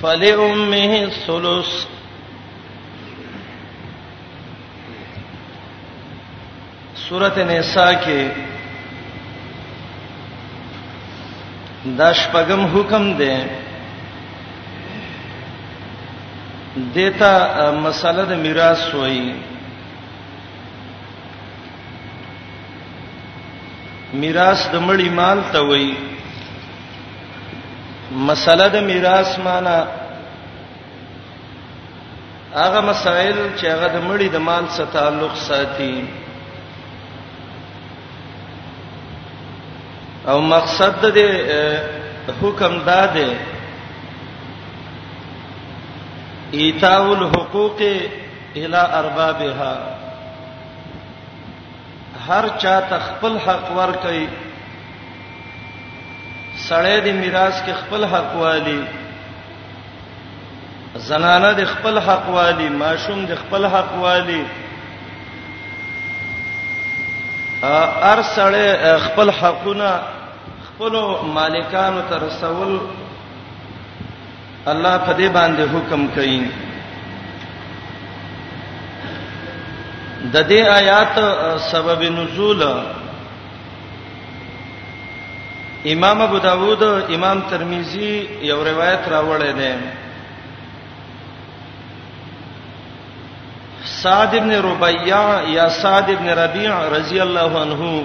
فلأمه الثلث سورۃ النساء کې دا شپږم حکم دی دیتا مسله د میراث وایي میراث د مړی مال ته وایي مسله د میراث معنی هغه مسائل چې هغه د مړي د مال سره تعلق ساتي او مقصد د حکم دا دی ایتاو الحقوق الی اربابها هر چا ته خپل حق ورکړي سړی د میراث کې خپل حق والی زنانه د خپل حق والی ماشوم د خپل حق والی ار سړی خپل حقونه خپل مالکانو ته رسول الله په دې باندې حکم کوي د دې آیات سبب نزول امام ابو داوود امام ترمذی یو روایت راوړی دی سعد ابن ربيعه یا سعد ابن ربيع رضی الله عنه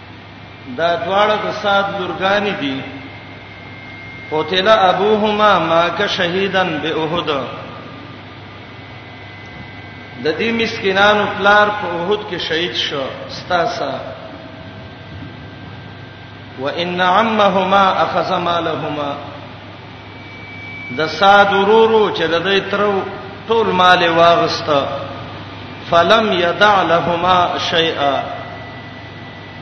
دا دواړه د سات لورګانی دي قتل ابوهما ما ک شهیدن به احد د دې مسکینانو پلار په احد کې شهید شو ستاسا وان عمهما اخذ مالهما د سات ورورو چې د دې ترو ټول مال واغسته فلم يدع لهما شيئا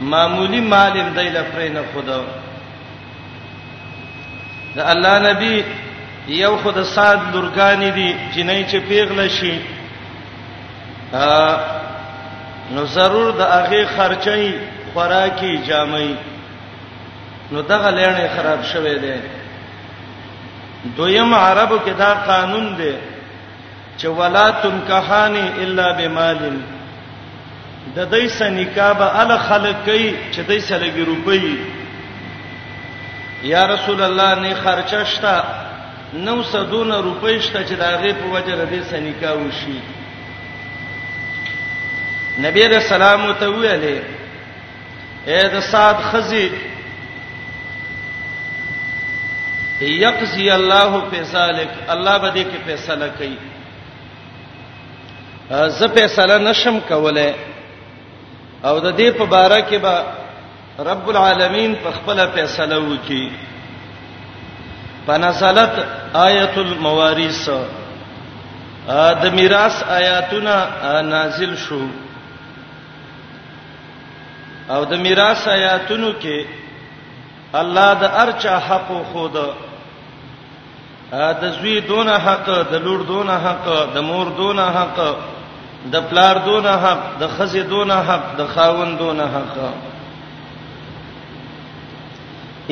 معمولی مال هم دای لپاره نه خدا د الله نبی یو خود سات لورګانی دي چې نه چې پیغله شي نو ضرور د هغه خرچي خوراکي جامي نو دغه لړنه خراب شوه دی دویم عربو کې دا قانون دی چې ولا تنکحان الا بمال د دې سنکاح به ال خلق کوي چې دې سره ګي روپي یا رسول الله نه خرچه شتا 900 روپۍ شته چې دا غي په وجه د دې سنکاح وشي نبی رسول الله ته ویلې اے د سات خزي یقضی الله فی ذلک الله به دې کې فیصله کوي زه فیصله نشم کوله او د دې په باره کې به رب العالمین په خپل فیصله وکي فنزلت آیت الموارث د میراث آیاتونه نازل شو او د میراث آیاتونو کې الله د ارچا حق خو ده د زوی دون حق د لور دون حق د مور دون حق د پلار دون حق د خزې دون حق د خاوند دون حق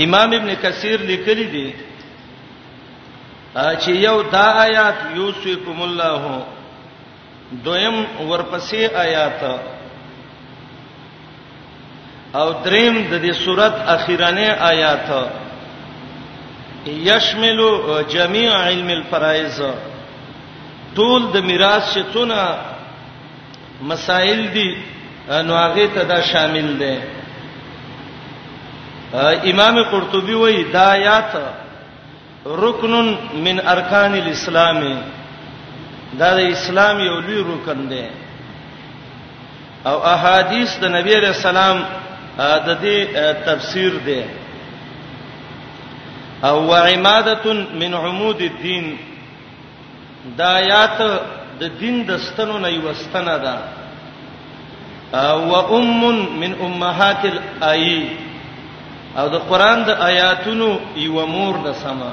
امام ابن کثیر لیکلی دی چې یو دا آیات یوسیکم الله دویم ورپسې آیات او دریم د دې سورت اخیرانه آیات یشمل جميع علم الفرائض ټول د میراث شتونه مسائل دي نو هغه ته دا شامل دي امام قرطبي وایي دا آیات رکن من ارکان الاسلام دا د اسلام یو لوی رکن دی او احادیث د نبی علیہ السلام د دې تفسیر دی او وعماده من عمود الدين دا آیات د دین د ستنو نه یو ستنه ده و ام من امهات الای او د قران د آیاتونو یو مور د سما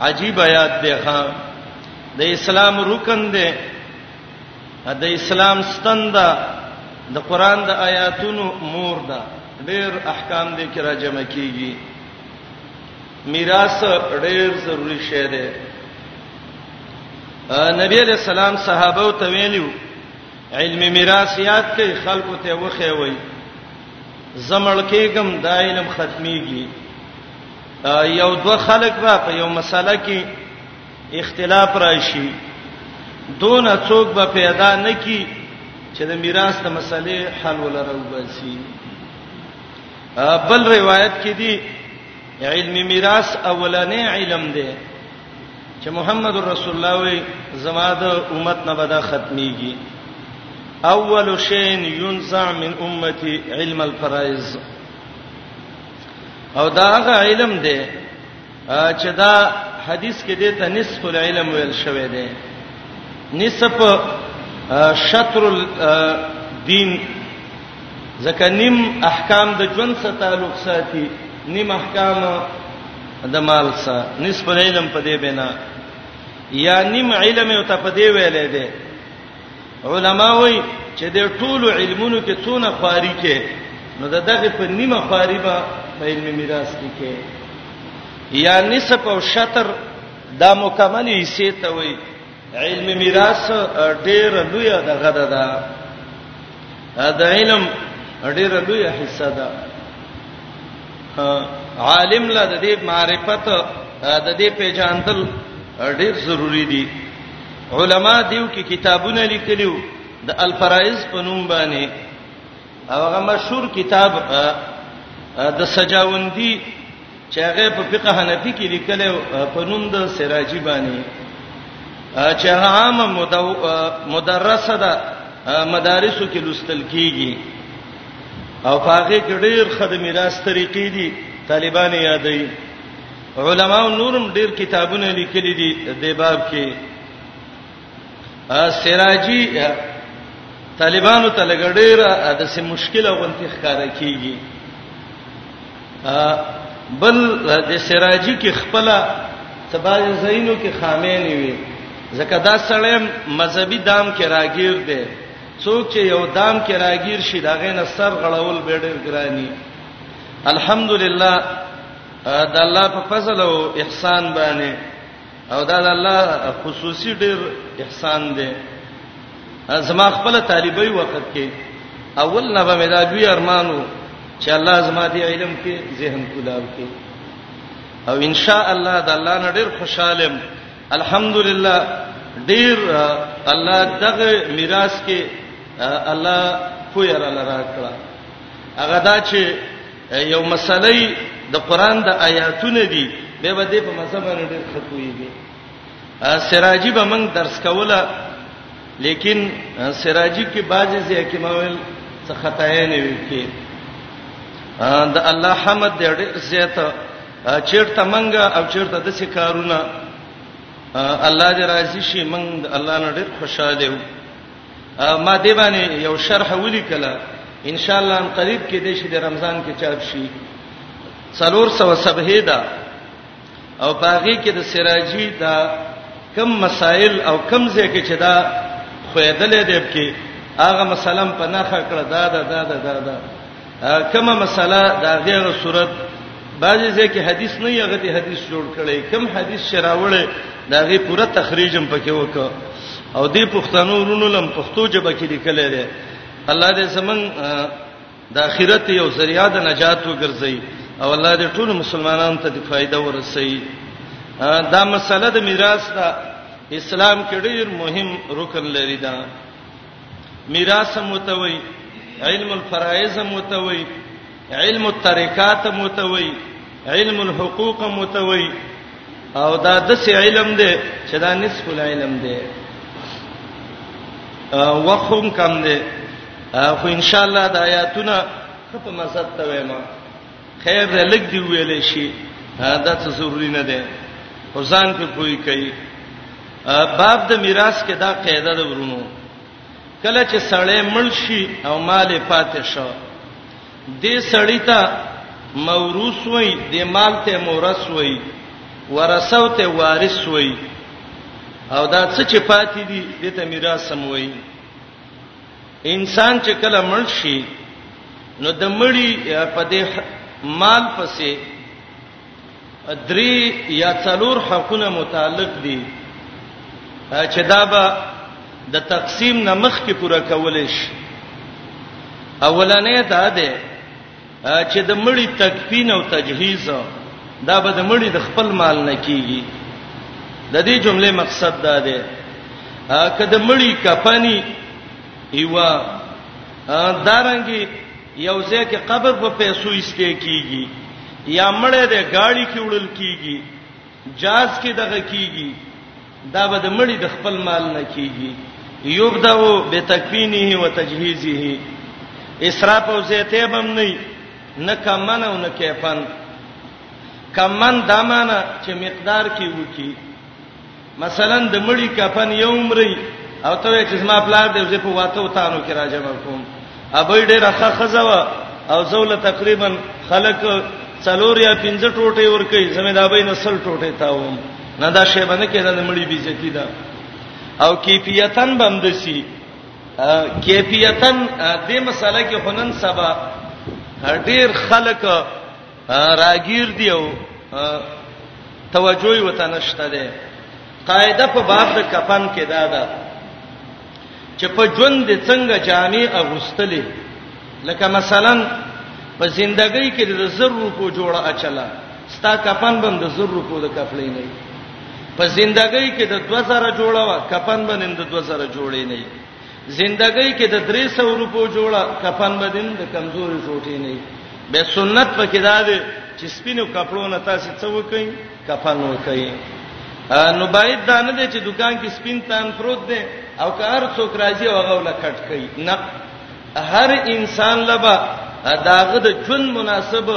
عجیب آیات دی ښا د اسلام رکن دی د اسلام ستن ده د قران د آیاتونو مور ده ډېر احکام دې کې راجمع کیږي میراث ډېر ضروری شی دی نبی علیہ السلام صحابه ته ویلو علم میراث یاد کړئ خلکو ته وخی وای زمړ کېګم دا علم ختميږي یو دوه خلک به په یو مسله کې اختلاف راشي دون څوک به پیدا نه کی چې د میراث د مسلې حل ولرو بسی بل روایت کې دی علم میراث اولنې علم دی چې محمد رسول الله وي زما د امت نه بدا ختميږي اول شین ينزع من امتي علم الفرائض او دا هغه علم دی چې دا حدیث کې دته نصف العلم ویل شوی دی نصف شطر الدين ځکه نیم احکام د ژوند سره تعلق ساتي نیم احکام د مال سره نصف علم په دې بنا یا نیم علم یو ته په دې ویلې ده علما وایي چې د ټولو علمونو کې څونه خواري کې نو د دغه په نیمه خواري به په علم میراث کې کې یا نصف او شطر دا مکمل حصے ته وایي علمي میراث ډېر لوی دغه ده دا د علم ډېر لوی حصہ ده عالم لا د دې معرفت د دې پیژاندل ډېر ضروری دي علما دیو کې کتابونه لیکلیو د الفرائض په نوم باندې او هغه مشهور کتاب د سجاوندی چې هغه په فقه حنفي کې لیکل په نوم د سراجی باندې چې هغه عام مدرسه ده مدارسو کې لوستل کیږي او هغه کې ډېر خدمي راس طریقې دي طالبان یادې علماو نورم ډېر کتابونه لیکلي دي د باب کې سراجی طالبانو ته لګړې را د سه مشکله غونتی ښکارا کیږي بل د سراجی کې خپل سباج زینو کې خامې نه وي ځکه دا سړی مذهبي دام کې راګیر دی څوک چې یو دام کې راګیر شي دا غینه سر غړول به ډېر ګرانی الحمدلله د الله په فضل او احسان باندې او دا د الله خصوصي ډېر احسان دی زما خپل طالبای وخت کې اول نه به مې دا دوی ارمانو چې الله زما دې علم کې ذهن کولاو کې او ان شاء الله د الله نه ډېر خوشالم الحمدلله ډېر الله دغه میراث کې الله خو یې را لراکړه هغه دا چې یو مسلې د قران د آیاتونه دي به به دې په مسله باندې ډېر خپويږي سراجی به موږ درس کوله لیکن سراجی کې بعضی ځای کې مول څه خطاې نه وي کې د الله حمد دې ډېر زیات چیرته منګه او چیرته د څه کارونه الله دې راضي شي موږ الله نه ډېر خوشاله یو ما دی باندې یو شرح ولیکله ان شاء الله ان قریب کې د شي د رمضان کې چاپ شي 300 صبحه ده او باغی کې د سراجی دا کم مسائل او کم ځای کې چې دا خویدلې دی کې هغه مثلا په نخښه کړه دا دا دا دا دا, دا کما مسله دا غیر صورت بعضی ځکه حدیث نه یغه ته حدیث جوړ کړي کم حدیث شراوړې دا غي پوره تخریجم پکې وکړه او دې پښتنو ورونو لم پښتو جبه کې لیکل لري الله دې زمون د اخرت یو ذریعہ د نجات وګرځي او الله دې ټول مسلمانانو ته د فائدہ ورسي دا مسله د میراث دا اسلام کې ډیر مهم رکن لري دا میراث هم وته وای علم الفرائض هم وته وای علم الترکات هم وته وای علم الحقوق هم وته وای او دا د سې علم دی چې دا نصف العلم دی وخم کم دی خو ان شاء الله د آیاتونه په مزه ته وایم خیر دی لګ دی ویلې شي دا څه ضروری نه ده خو ځان په پوي کوي باب د میراث کې دا قاعده ده ورونو کله چې سړی مړ شي او مال پاتې شو دې سړی ته موروث وای د مال ته مورث وای ورثو ته وارث وای او دا څه چې پاتې دي دته میراث سم وای انسان چې کله مړ شي نو د مړی په دې مال پسې درې یا څلور حقونه متعلق دي چې دا به د تقسیم نمخ کې پوره کول شي اولنې دا ده چې د مړی تکفین او تجهیز دا به د مړی د خپل مال نه کیږي د دې جملې مقصد دا دی که د مړی کفنی ایوا دارنګي یو ځکه قبر په پیسو ایسته کیږي یا مړی د گاڑی کې وړل کیږي جاز کې دغه کیږي دا به د مړي د خپل مال نه کیږي یبدا بتکفینه وتجهیزه اسراف او زیته بم نه نه کمن او نه کیفن کمن دمانه چې مقدار کې وکی مثلا د مړي کفن یو عمرې او ته چې زما پلار دې په واتو تانو کې راځم کوم ابي ډېر ښه خزه وا او زول تقریبا خلک څلور یا پنځه ټوټه ور کوي زمې دا بین سل ټوټه تاوم نه دا شی باندې کې دا مړی بیزتی دا او کیفیتن بندسي کیفیتن دې مسله کې هنن سبا ډېر خلک راګیر دی او توجه وته نشته ده قاعده په باب د کفن کې دا ده چې په ژوند دې څنګه جامې اغوستلې لکه مثلا په زندګۍ کې د زر روپو جوړه اچلا ستا کفن بم د زر روپو د کفلې نه په زندګۍ کې د 2000 جوړه وا کفن بم د 2000 جوړې نه زندګۍ کې د 300 روپو جوړه کفن بم د کمزوري ټوټې نه به سنت پکې دا ده چې سپینو کپړو نه تاسو څه وکئ کفن وکړي نو باید دا نه دی چې دکان کې سپین تان پروت دی او که هر څوک راځي او هغه ولا کټ کوي نه هر انسان لبا داغه د جون مناسب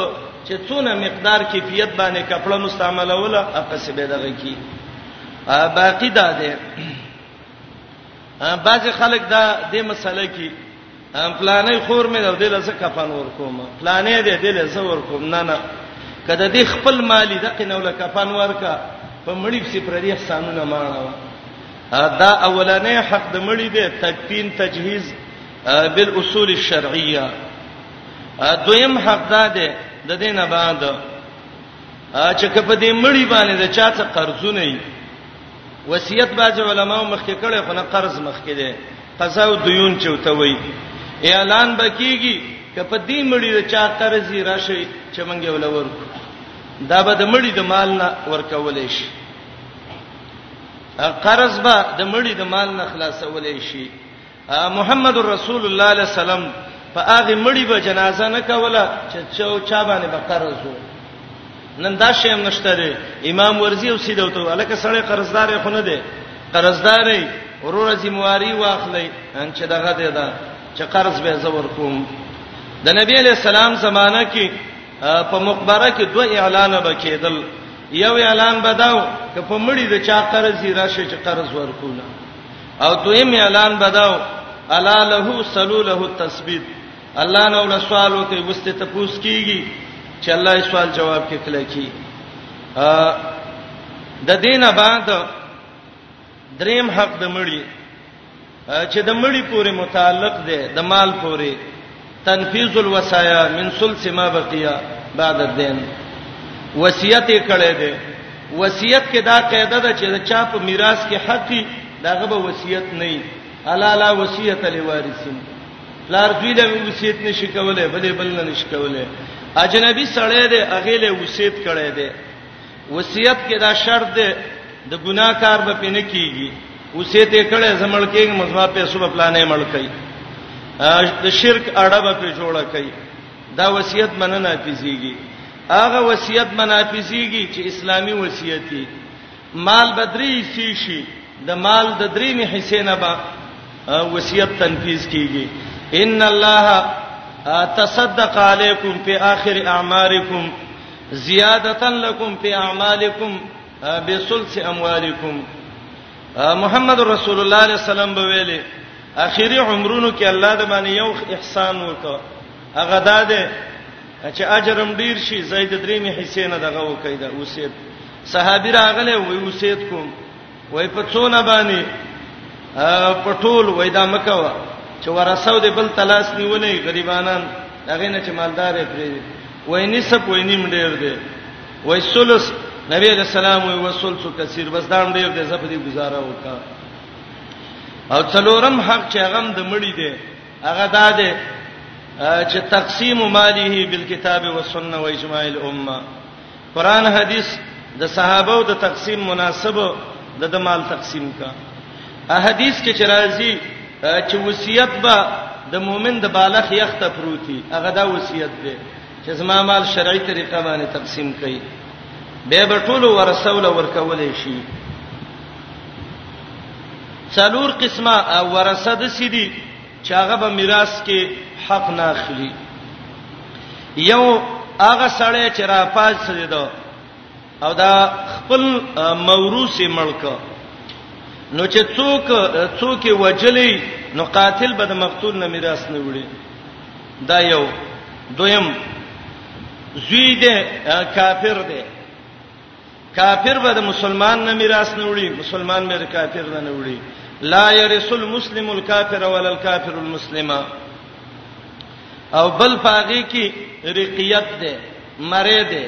چې څونه مقدار کیفیت باندې کپړه مستعمله ولا اقصه به دغه کی باقی دا ده بعض خلک دا د مسله کې ام پلانې خور مې د دې لزه کفن ور کوم پلانې دې دې لزه ور کوم نه نه کله دې خپل مالی د قنو له کفن ورکا په مړی په پردي احسانونه مانو دا اولنې حق د مړی دې تدفین تجهیز بالاصول الشرعیه دویم حق دا دې د دې نه بعد چې کپه دې مړی باندې د چا څخه قرضونه وصیت باج علماء مخکې کړي خو نه قرض مخکې دي قضا او دیون چوته وي اعلان بکیږي کپه دې مړی د چا قرض راشي چې مونږ یې ولور دا به د مړی د مال نه ورکول شي قرض به د مړی د مال نه خلاصول شي محمد رسول الله علیه السلام په هغه مړی به جنازه نه کوله چې چا چا باندې به قرض وو نن دا شی هم نشته دی امام ورزی او سیدو ته الکه سړی قرضدار خو نه دی قرضداري ورور ذمہواری واخلې ان چې دغه دی دا چې قرض به زور کوم د نبی علی السلام زمانہ کې په مقبره کې دوه اعلان وکیدل یو اعلان بداو چې په مړی د چا قرض راشه چې قرض ورکونه او دویم اعلان بداو الا له سلوله التثبیت الله نو له سوالو کې وسته تپوس کیږي چې الله یې سوال جواب کې کله کی د دینه بعد دریم حق د مړی چې د مړی پورې متعلق دی د مال پورې تنفیذ الوصایا من ثلث ما بقیا بعد الدین وصیت کړي دي وصیت کې دا قاعده ده چې چا په میراث کې حق دي داغه به وصیت نه وي الا لا وصیت لوارثین لار دوی له وصیت نشي کولای بلې بل نه نشي کولای اجنبي سړی دی اغه له وصیت کړي دی وصیت کې دا شرط دی د ګناه کار به پینې کیږي وصیت یې کړي زمړ کېږي مزما پیسو په پلانې مړ کړي د شرک اړه به په جوړه کړي دا وصیت مننه نافذيږي هغه وصیت منافذيږي چې اسلامي وصیت دی مال بدري سی شي د مال د درې می حصے نه به وصیت تنفيذ کیږي ان الله تصدق علیکم فی آخر اعمارکم زیادتا لکم فی اعمالکم بسلس اموالکم محمد رسول الله علیه السلام به ویلي اخیری عمرونو کې الله د باندې یو احسان وکړ هغه دا ده چې اجرم ډیر شي زید درې می حصے نه دغه وکیدا اوسید صحابي راغله وې اوسید کوم وای په څونه باندې پټول وای دا مکوا چې ورساو دې بل تلاش نیولې غریبانان هغه نه چې مالدار پرې وای نسب وای نیم ډیر دی وای سلس نبی علیہ السلام وای وسلس کثیر بس دا ډیر دی زه په دې گزاره وکا او څلورم حق چې هغه د مړی دی هغه دا دی چې تقسیم مالیه بالکتاب والسنه واجماع الامه قران حدیث د صحابه او د تقسیم مناسب د د مال تقسیم کا احادیث کې چرایزي چې وصیت به د مؤمن د بالغ یخت پروتي هغه دا وصیت دی چې زما مال شرعي طریقه باندې تقسیم کړي به به ټول ورسول ورکول شي څلور قسمه ورسد سيدي چې هغه به میراث کې حق نه اخلي یو هغه سړی چې را پاج سره ده او دا خپل موروث ملک نو چې څوک څوک وجلی نو قاتل به د مقتول نه میراث نه وړي دا یو دویم زوی دې کافر دی کافر به د مسلمان نه میراث نه وړي مسلمان به د کافر نه نه وړي لا يرث المسلم الكافر ولا الكافر المسلم او بل پاغي کې رقیت ده مره ده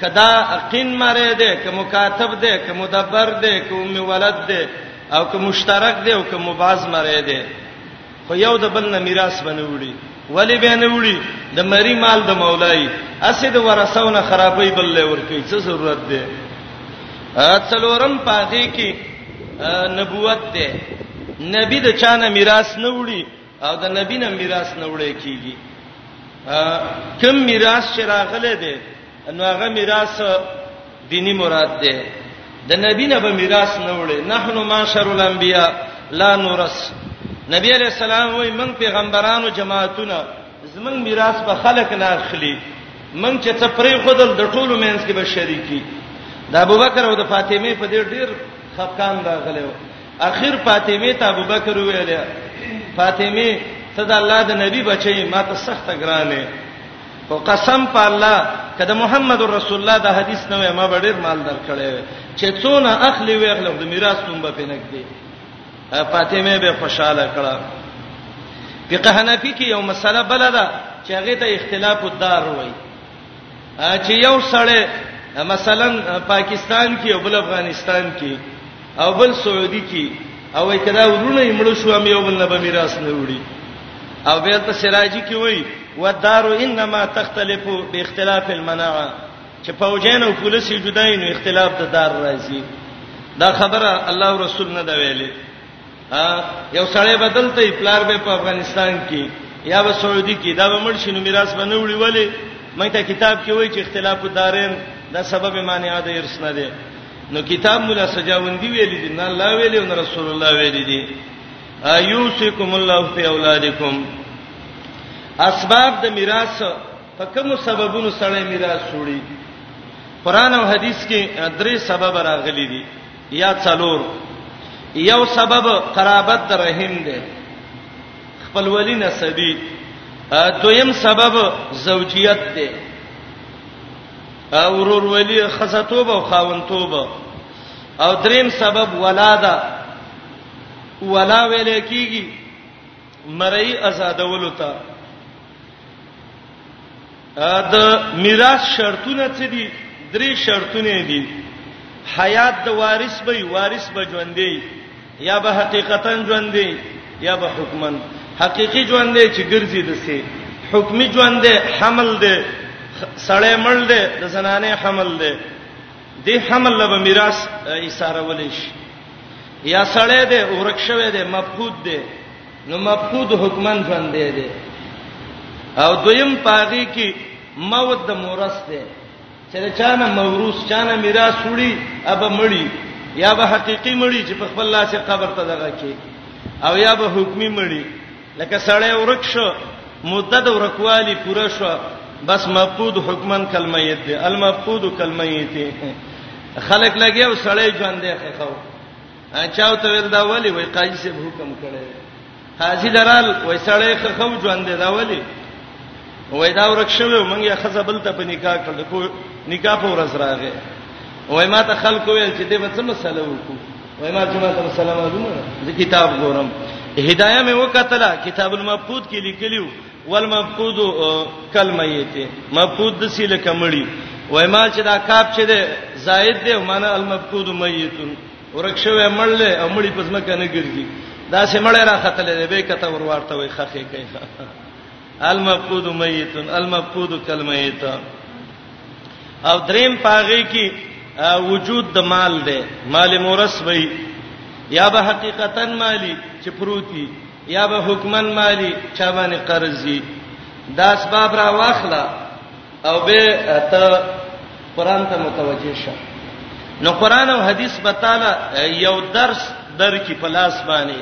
کدا اقین مره ده ک مکاتب ده ک مدبر ده ک ام ولد ده او ک مشترک ده او ک مباز مره ده خو یو د بل نه میراث باندې وړي ولی به نه وړي د مری مال د مولای اسید ورثونه خرابې بل له ورکی څه ضرورت ده څلورم پاږي کې نبوت ده نبی د چانه میراث نه وړي او د نبی نه میراث نه وړي کیږي کم میراث چې راغله ده نو هغه میراث دینی مراد ده د نبی نه به میراث نه وړي نحنو معاشر الانبیاء لا نورث نبی علیہ السلام وای من پیغمبرانو جماعتونه زمنګ میراث به خلق نه اخلي من چې څه پرې خودل د ټولو مینس کې به شریکی د ابوبکر او د فاطمه په دې ډیر خفقان راغلی و اخر فاطمه ته ابوبکر ویل فاطمه ته د الله د نبی بچی ما ته سخت ګرانه او قسم په الله کده محمد رسول الله دا حدیث نه وای ما به ډیر مال درکړی چې څونه اخلي وی اخلي د میراث تم به پینک دی فاطمه به خوشاله کړه فقه حنفی کې یو مسله بل ده چې هغه ته اختلاف الدار وای چې یو سړی مثلا پاکستان کې او بل افغانستان کې او بل سعودي کې او کدا ورونه یې مړ شو هم یو بل نه به میراث نه وړي او بیا ته سراجی کې وای و دارو انما تختلف باختلاف المناعه چې فوجین او پولیس جدای نو اختلاف د دار راځي دا خبره الله او رسول نه دا ویلې یو سړی بدلته پلار به په افغانستان کې یا به سعودي کې دا به مړ شي نو میراث به نه وړي ولی مې ته کتاب کې وای چې اختلاف الدارین دا سبب مانع ده ارس نه ده نو کتاب مولا سجاوندی ویل دي نه الله ویل او رسول الله ویل دي ایوسکم الله فی اولادکم اسباب د میراث په کوم سببونو سره میراث وړي قران او حدیث کې درې سبب راغلي دي یا څلور یو سبب قرابت د رحم دی خپل ولی نسبی دویم سبب زوجیت دی اورور ولی خزتوب او خاونتوب او دریم سبب ولاده ولا ویل کیږي مرئی آزادولو ته د میراث شرطونه څه دي درې شرطونه دي حیات د وارث به وارث به ژوندې یا به حقیقتا ژوند دی یا به حکمن حقيقي ژوند دی چې ګرځي د سي حکمی ژوند دی حمل دی سړی مړ دی د زنانه حمل دی د حمل له میراث اشاره ولې شي یا سړی دی ورک شوی دی مفقود دی نو مفقود حکمن ژوند دی دی او دویم پاغي کې موت د مورث دی چې د چانه موروث چانه میراث وړي ابا مړی یا به حقيقي مړی چې په خپل لاس قبر ته دغه کې او یا به حکمی مړی لکه سړی ورک شو مدد ورکوالی پوره شو بس مفقود حکمن کلمه یت دی المفقود کلمه یت دی خلک لګي او سړی ژوند دی خو چاو ته ول دا ولی وای قاضي سه حکم کړي حاجی درال وای سړی خخو ژوند دی دا ولی وای دا ورک شوی مونږ یې خزه بل ته په نکاح کړل کو نکاح په ورځ راغې وای ما ته خلکو ویل چې دې به څه مسله وکړو وای ما جمعه ته مسله معلومه ده کتاب ګورم هدايه مې وکتله کتاب المبقود کې لیکلیو والمبقود کلمیت مبقود د سیله کمړی وای ما چې دا کاپ چې ده زائد ده معنا المبقود میتون ورک شوی مړ له امړي پزما کنه ګرځي دا سه مړ را خطلې دی به کته ور ورته وي خخې کوي المفقود میت المفقود کلمیت او دریم پاغي کې وجود د مال دی مال مورث وي یا به حقیقتا مالی چې پروتي یا به حکمن مالی چا باندې قرضي دا اسباب را واخلا او به ته قران ته متوجه شه نو قران او حدیث به تعالی یو درس درکې په لاس باندې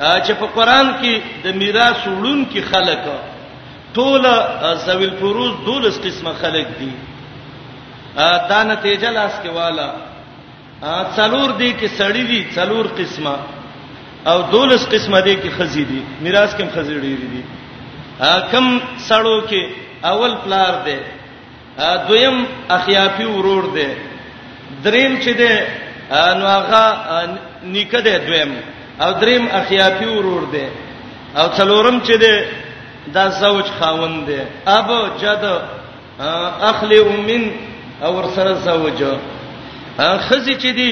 چې په قران کې د میراث وړون کې خلک ټول زویل فروز دولس قسمه خلک دي دا نتیجه لاس کې والا څلور دې کې سړی دي څلور قسمه او دولس قسمه دې کې خزي دي میراث کې خزي ډېری دي کم سړو کې اول پلار دی دویم اخیافی ورور دی دریم چې دی نو هغه نیکه دی دویم او دریم اخیافی ورور دی او څلورم چې دی دا زوج خاوند دی اب جد اخلی امین او ور سره زوج خزی چې دی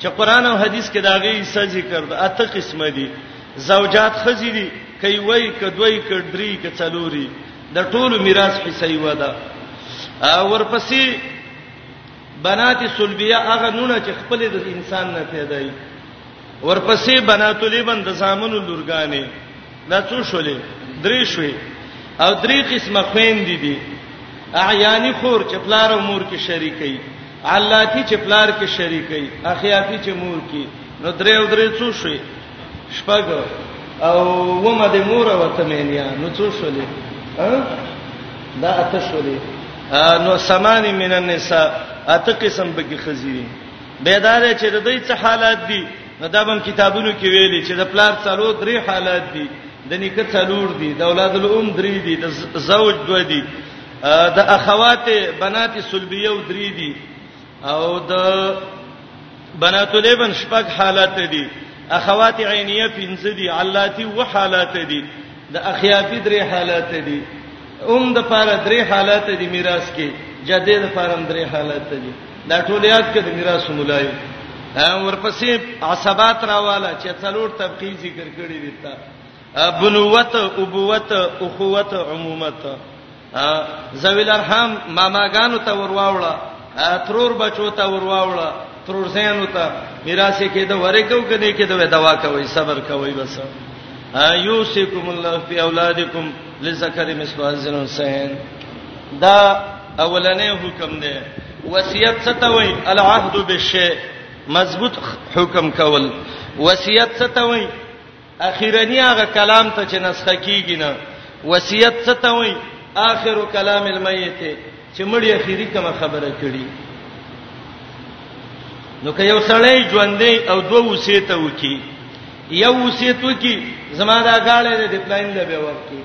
چې قران او حدیث کې داغه حصہ ذکر ده اته قسمه دي زوجات خزی دي کوي وای کدوې کډري کڅلوري د ټولو میراث حصہ یو ده ورپسې بنات سلبیه هغه نونه چې خپل د انسان نه پیدا دي ورپسې بنات الابن د زامنو لورګانې دا څو شولې درې شوي او درې قسمه خويندې دي اعیانی خور چې پلار او مور کې شریکي علاتی چې پلار کې شریکي اخیاتی چې مور کې نو درې او درې څو شوي شپږ او ومه د مور او تمنیا نو څو شولې دا اته شولې نو سمان من النساء اته قسم به کې خزيري به دا دی چې د دې څه حالات دي نو دا بم کتابونو کې ویلي چې د پلار څلو درې حالات دي د نیکه څلور دي د اولاد الام درې دي د زوج دوه دي د اخوات بنات سلبیه او درې دي او د بنات لبن شپږ حالات دي اخوات عینیه پنځه دي علاتی و حالات دي د اخیافی درې حالات دي اوم د پاره درې حالات دي میراث کې جدې د پاره هم درې حالات دي دا ټول یاد کړئ د میراث مولای ورپسې عصبات راواله چې څلور طبقې ذکر کړې دي تا بنوت ابوت اخوت عمومت زویل ارحام ماماګانو ته ورواوړه ترور بچو ته ورواوړه ترور زینو ته میراث کې د ورکو کې دې کې د دوا کوي صبر کوي بس یوسیکم الله فی اولادکم لذکر مثل حظل حسین دا اولنې حکم دی وصیت څه ته وای العهد بالشی مضبوط حکم کول وصیت څه ته وای اخیرنی هغه کلام ته چې نسخه کیږي نه وصیت څه ته وای اخر کلام المیت چې مړی اخیری کومه خبره کړي نو که یو سړی ژوندې او دوه وصیت وکي یو وصیت وکي زما دا غاړه د پلاین له به ورکی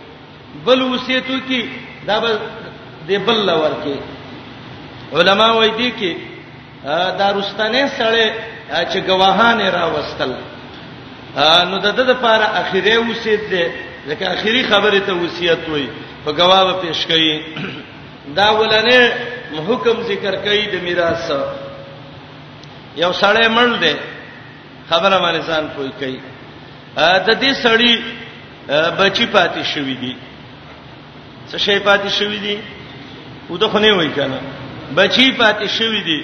بل وصیت وکي دا به د بل له ورکی علما وایي دي کې دا رستنه سړی چې گواهان راوستل نو د دې لپاره اخیری وصیت دی ځکه اخیری خبره ته وصیت وای په گواه پیش کړي دا ولنه حکم ذکر کوي د میراث یو سړی مړ دی خبره باندې ځان پوي کوي د دې سړی بچی پاتې شوی دی څه شي پاتې شوی دی او ته خو نه وای کنه بچی پاتې شوی دی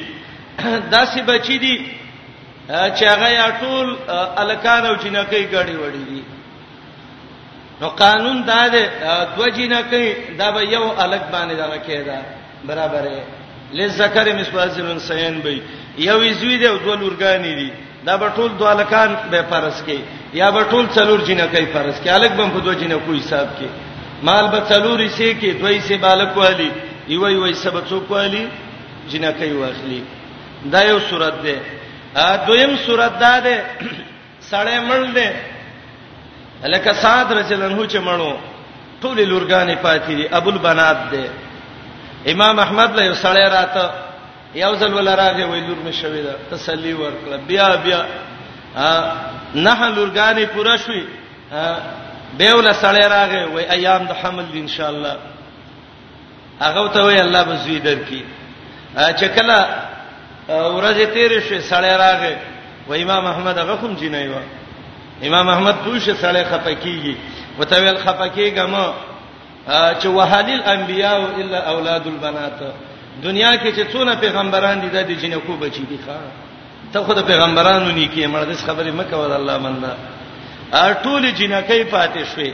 داسې بچی دی چې هغه یا ټول الکان او جنکې غړي وړي دي نو قانون دا دی دوه جنکې دا به یو الک باندې دا کېده برابر لذکر مثل ازل انسان به یو زوی دی او دوه لورګانی دي دا به ټول دوالکان به فرض کې یا به ټول څلور جنکې فرض کې الګ بم په دوه جنکو حساب کې مال به څلوري سي کې دوی سي بالک والی یو یو سبا څوک والی جنکې واخلي دا یو صورت ده دویم صورت ده سړی مړ دی لکه سعد رضی الله عنه چې مړو ټول لورګانې پاتې دي ابو البنات دی امام احمد له یو سړی راته یو ځل ولا راغی وای لور مې شوې ده تسلی ورکړه بیا بیا نه لورګانې پوره شوې به ول سړی راغی وای ایام د حمل ان شاء الله هغه ته وی الله به زوی درکې چې کله ورځې تیرې شوې سړی راغی و امام احمد هغه کوم جنای و امام احمد پوښه سړی خپکیږي وته ویل خپکیږم چې وهالیل انبیاء الا اولاد البنات دنیا کې چې څونه پیغمبران دي د جنکو بچی دي ښا ته خو د پیغمبرانو نیکی مړ دې خبرې مکه ول الله مندا ټول جنکې پاتې شوې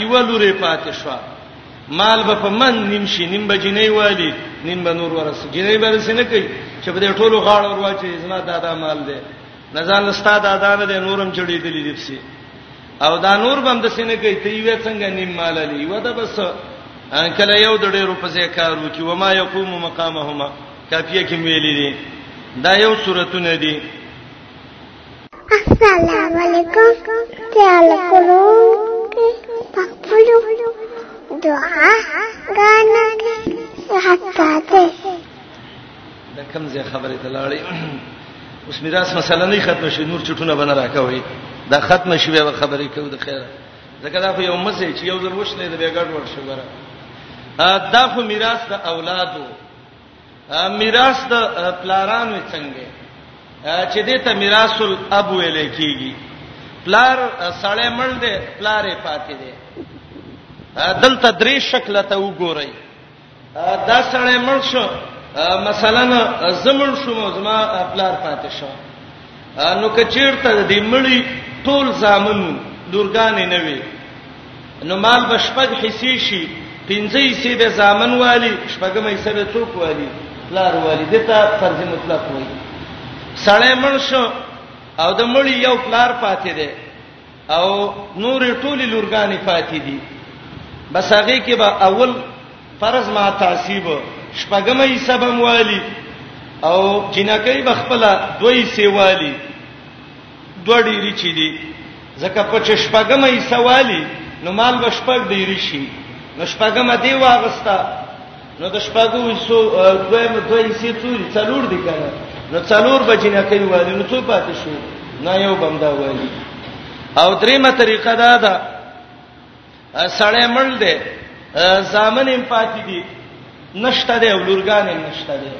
یو لوري پاتې شو مال به په من نیم شي نیم به جنې والی نیم به نور ورس جنې به رس نه کوي چې په دې ټولو غاړو ورواچي زما دادا مال دی نه ځان لستا دادا نه دی نورم چړې دي لیدسي او دا نور بم د سینې کوي ته یې څنګه نیم مال لې و دا بس کله یو د ډېرو په ځای کار وکي و ما یقوم مقامهما کافیه کې ویلې دي دا یو صورتونه دي السلام علیکم تعال کولو پخپلو دعا غانا حتا ته د کوم ځای خبرې ته لاړې اوس میراث مسله نه ختم شي نور چټونه بنه راکوي دا ختم شي به خبرې کوو د خیره ځکه دا خو یو مسې چې یو ځل وښنه د بیګړ ورشي وره دا خو میراث د اولادو میراث د پلارانو څنګه چې دې ته میراث الاب ویل کیږي پلار سړی مړ دی پلارې پاتې دی دلته درې شکل ته وګورئ دا سړی مړ شو مثلا زمون شوم زما پلار پاتې شو نو کچیرته د دې مړی ټول زامنو لورګانې نه وي نو مال بشپګ حصے شي پنځه حصے به زامن والی شپګم حصے به څوک والی لار والی دته فرض مطلق وایي سړی مړ شو او د مړی یو پلار پاتې دی او نور ټولي لورګانی فاتې دي بس هغه کې به اول فرض ما تعصیب شپږمه یې سبم والی او جنکې بخپلا دوی سی والی دوه ډیری چي دي ځکه په شپږمه یې سوالی نو مال بشپړ ډیری شي نو شپږمه دی واغستا نو د شپږو حصو دویم دوه حصې څو دي څلور دي کنه نو څلور به جنکې وایي نو څو پاتې شو نه یو بندا وایي او دریمه طریقه دا ده سړی مړ دی زامن هم پاتې دي نشته دی ولورګان هم نشته دی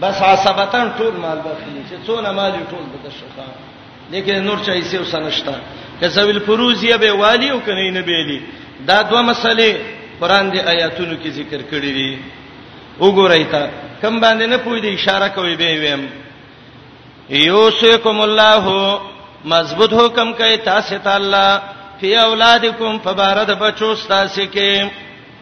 بس عصبتان ټول مال بخلی چې څونه مال ټول د شخص دغه نور چا یې سیو سنشتہ کزویل فروزیه به والی او کنه نه بیلی دا دوه مسلې قران دی آیاتونو کې ذکر کړی دي وګورئ تا کم باندې نه پوی دی اشاره کوي به ویم یوسیکم الله مضبوط حکم کوي تاسو ته الله فی اولادکم فبارد بچو تاسو کې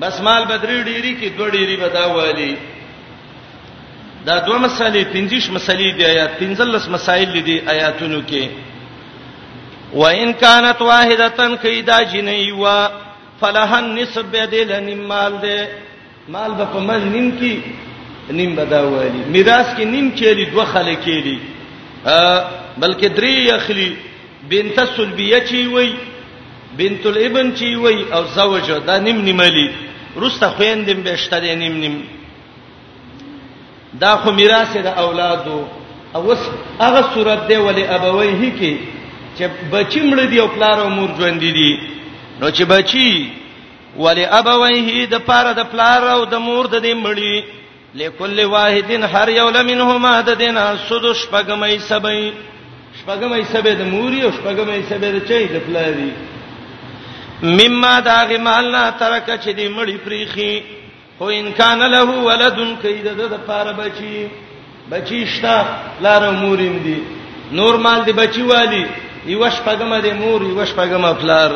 بس مال بدري ډيري کې دوه ډيري به دا والی دا دوه مسالې پنځش مسالې دی آیات پنځلس مسائل دي آیاتونو کې وان كانت واحده کیدا جنئی وا فلهن نصف بدل مال ده مال به په مز نیم کې نیم بداوالي میراث کې نیم چيلي دوه خلک کېلي بلکې درې اخلي بنت سلبیه چی وای بنت الابن چی وی او زوج دا نیم نیملی رسته خويندم به شته دی نیم نیم دا خو میراث د اولادو او وس هغه صورت دی ولې ابویه کې چې بچی مړ دی او پلار او مور ژوند دي نو چې بچی ولې ابویه د پاره د پلار او د مور د دې مړی لكل واحد هر یو لمنهما د دینا سدس شپګمې سبې شپګمې سبې د موري او شپګمې سبې د چي د پلاري مما داغ مالنا ترک چې دی مړی پریخي هو ان کان له ولدن کید د د پاره بچي بچی شتا لار موریم دی نور مال دی بچی والی یو شپګم دی مور یو شپګم پلار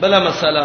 بل مسله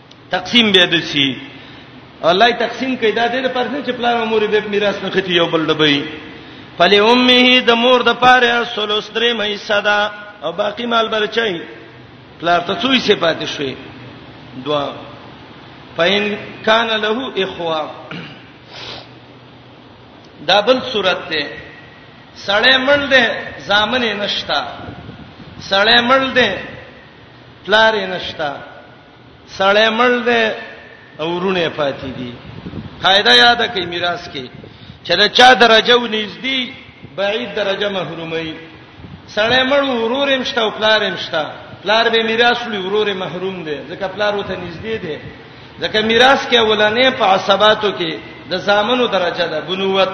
تقسیم به دسی الله تقسیم کوي دا د پرځ چې پلار او مور به میراث نه ختی یو بل دبي فلی امه د مور د پاره سلوس درې مې صدا او باقی مال برچای پلار ته څوی سي پاتې شوی دوا فین کان له اخوا دا بل صورت ته سړی مړ دی ځامن نشتا سړی مړ دی پلار نشتا سړی مړ دی او ورونه پاتې دي قاعده یاد کړئ میراث کې چې دا چا درجه و نږدې بعید درجه محرومي سړی مړ ورور هم شته او پلار هم شته پلار به میراث لري ورور محروم دی ځکه پلار وته نږدې دی ځکه میراث کې اولنې په عصباتو کې د زامنو درجه ده بنوت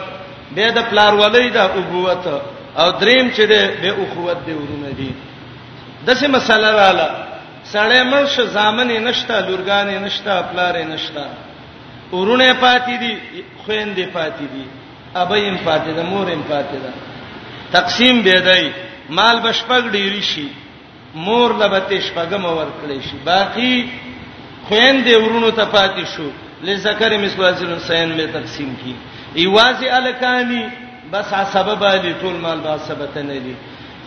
به د پلار ولې ده ابوت او دریم چې ده به اخوت دی ورونه دي دسه مسله رااله سړی مړ شو ځامن یې نشته لورګان یې نشته پلار یې نشته ورونه پاتې دي خويندې پاتې دي ابې هم پاتې ده مور هم پاتې ده تقسیم به دی مال بشپګ ډیر شي مور لبته شپګم ور کړی شي باقی خويندې ورونو ته پاتې شو لذکر مثل ازل حسین می تقسیم کی ایوازی الکانی بس سبب علی ټول مال با سبب نه دي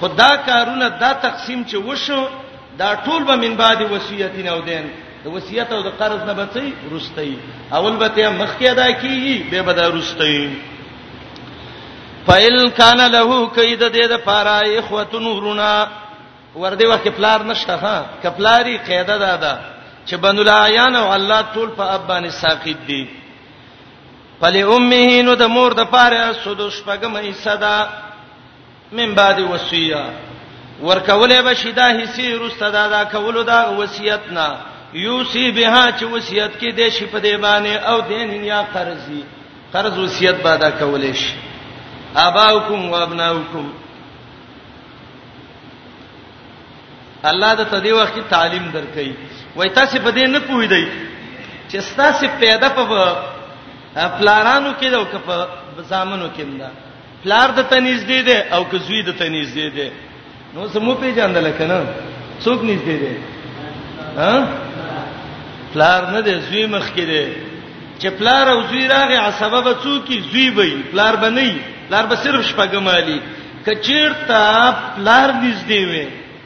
خدا کارونه دا تقسیم چې وشو دا ټول به من بعد وصیتین او دین د وصیت او د قرض نه بچي ورستي اول به ته مخکې ادا کیږي به به دا ورستي فیل کان له کید د دې د پاره اخوتن ورنا ور دې وخت پلار نشته ها کپلاری قاعده ده دا چې بنو العیان او الله ټول په ابانی ساقط دي فلی امه نو د مور د پاره سودش پګم ایصدا من بعد وصیه ورکولې به شیدا حصے رسته دا دا کولو دا وصیت نه یوسی بها چې وصیت کې دې شي په دې باندې او دین یا قرضی قرض وصیت به دا کولې شي اباؤکم و ابناؤکم الله د تدې وخت تعلیم درکې وای تاسو په دې نه پوي دی چې تاسو پیدا په پلانانو کې دا او په ځامنو کې دا پلار د ته نږدې دی او که زوی د ته نږدې دی نو سمو پیژندل کنه څوک نږدې دی ها پلار نه دی زوی مخ کې دی چې پلار او زوی راغی عصبه به څوک زوی وي پلار به نه پلار به صرف شپګمالي کچیرته پلار نږدې وي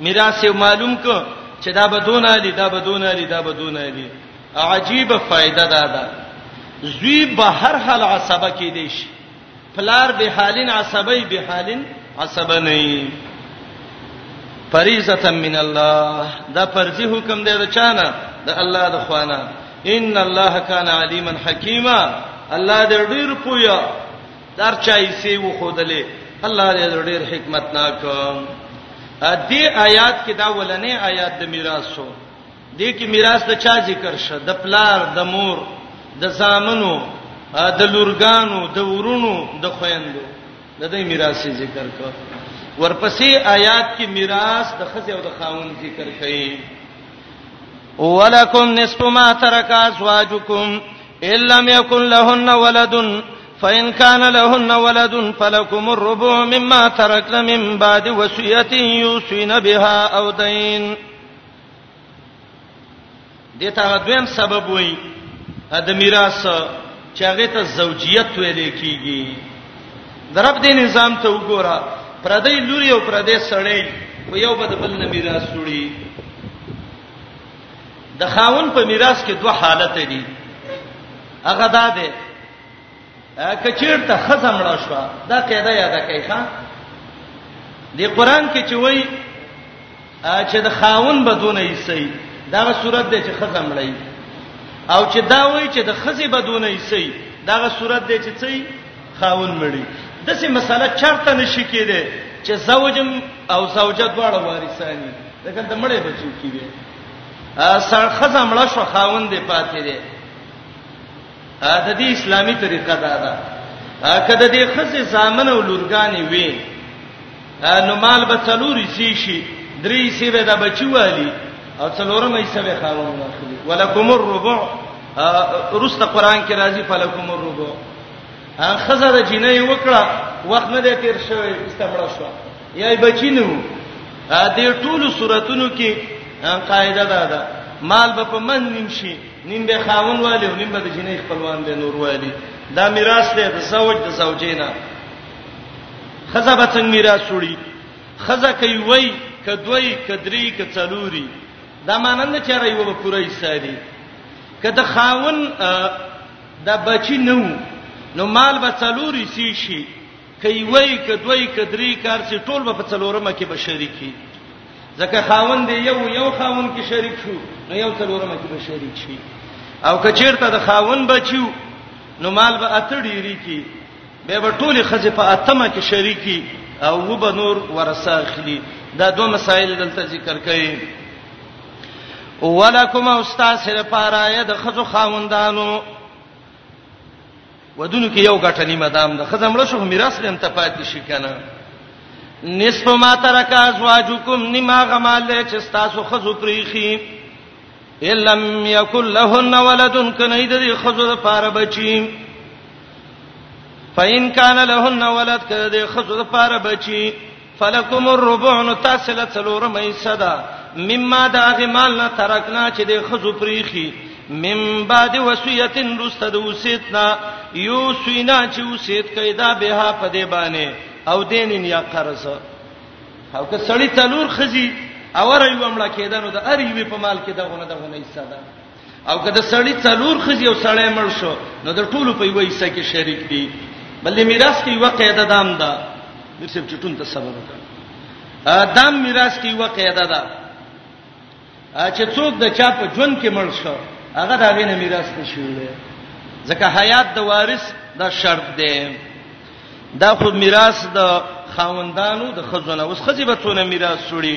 میراث معلوم کو چې دا بدون علی دا بدون علی دا بدون علی عجیب فائدہ دا ده زوی به هر حال عصبه کې دی شي پلار به حالین عصبی به حالین عصبه نه فریضه من الله دا فرضي حکم دی د چانه د الله د خوانه ان الله کان علیما حکیما الله دې ډیر پویا دار چای سی و خودلې الله دې ډېر حکمت ناک ا دې آیات کې دا ولنې آیات د میراث شو دې کې میراث د چا ذکر شه د پلار د مور د زامنو د لورګانو د ورونو د خويندو د دې میراث ذکر کړ ورپسې آیات کې میراث د خزې او د خاوند ذکر کړي ولکم نصف ما ترک ازواجکم الا لم یکن لهن ولدن فإن كان لهن ولد فلكم الربع مما تركن من بعد وصية يوصين بها أو دين دته دویم سبب وای د میراث چې هغه ته زوجیت ویل کیږي درب دې نظام ته وګوره پردې لوري او پردې سړې و یو بد بل نه میراث وړي د خاون په میراث کې دوه حالت دي هغه دا ده کچیر ته خزه مړه شو دا قاعده یاد کړئ ښا دی قران کې چې وای چې د خاون بدونه یې سي دا صورت دی چې خزه مړی او چې دا وای چې د خزه بدونه یې سي دا صورت دی چې څي خاون مړی دسه مسله چرته نشي کېده چې زوجم او زوجه دواړه وارثانی دغه د مړې بچو کیږي سړخه زمړه شو خاوند دی پاتې دی د دې اسلامي طریقه دا ده کله دې خزه زامن او لورګانې وي نو مال به څلوري سي شي درې سي به د بچو والی او څلورم یې سبه خاوند واخلي ولکم الربع رست قران کې راځي فلکم الربع خزه د جنې وکړه وخت نه دې تیر شوی استمړه شو یا بچی نه وو دې ټولو صورتونو کې قاعده ده مال به په من نیم شي نیم به خاون والی او نیم به د جنې خپلوان دی نور والی دا میراث دی د زوج د زوجینا خزه به څنګه میراث وړي خزه کوي وای کدوې کدري کڅلوري دا مانند چې را یو پوره ایساري کده خاون د بچی نو نو مال به څلوري سی شي کوي وای کدوې کدري کار سي ټول به په څلورمه کې بشری کی ځکه خاوند یو یو خاوند کې شریک شو نو یو څلورمه کې به شریک شي او کچیرته د خاوند بچیو نو مال به اته ډیری کی به به ټوله خزه په اتمه کې شریکی او و به نور ورثه اخلي دا دوه مسائل دلته ذکر کړي ولکم استاد سره پاره د خزو خاوندانو ودونو کې یو غټه نیمه دام ده خزه مړ شو میراث به هم ته پاتې شي کنه نصف ما ترک ازواجکم نما غمال چې تاسو خزو پریخي الم یکل لهن ولد کنه دې خزو د پاره بچی فین کان لهن ولد کړه دې خزو د پاره بچی فلکم الربع نو تاسو له څلورم حصہ ده مما دا غمال نه ترکنا چې د خزو پریخي مم بعد وصیتن رست د وصیتنا یو سینا چې وصیت کیدا به په دی باندې او دینن یا قرض او که سړی تلور خزي اور یو امړه کیدنو د ار یو په مال کې دغه نه دغه نه حصہ ده او که د سړی څلور خزي او سړی مړ شو نو د ټولو په یوه حصہ کې شریک دي بلې میراث کې یو قاعده دام ده میر صاحب چټون ته صبر وکړه دام میراث کې یو قاعده ده چې څوک د چا په ژوند کې مړ شو هغه دا غینه میراث نشي وړي ځکه حیات د وارث دا شرط دی دا خو میراث د خاوندانو د خزونه اوس خزیبتونه میراث شوړي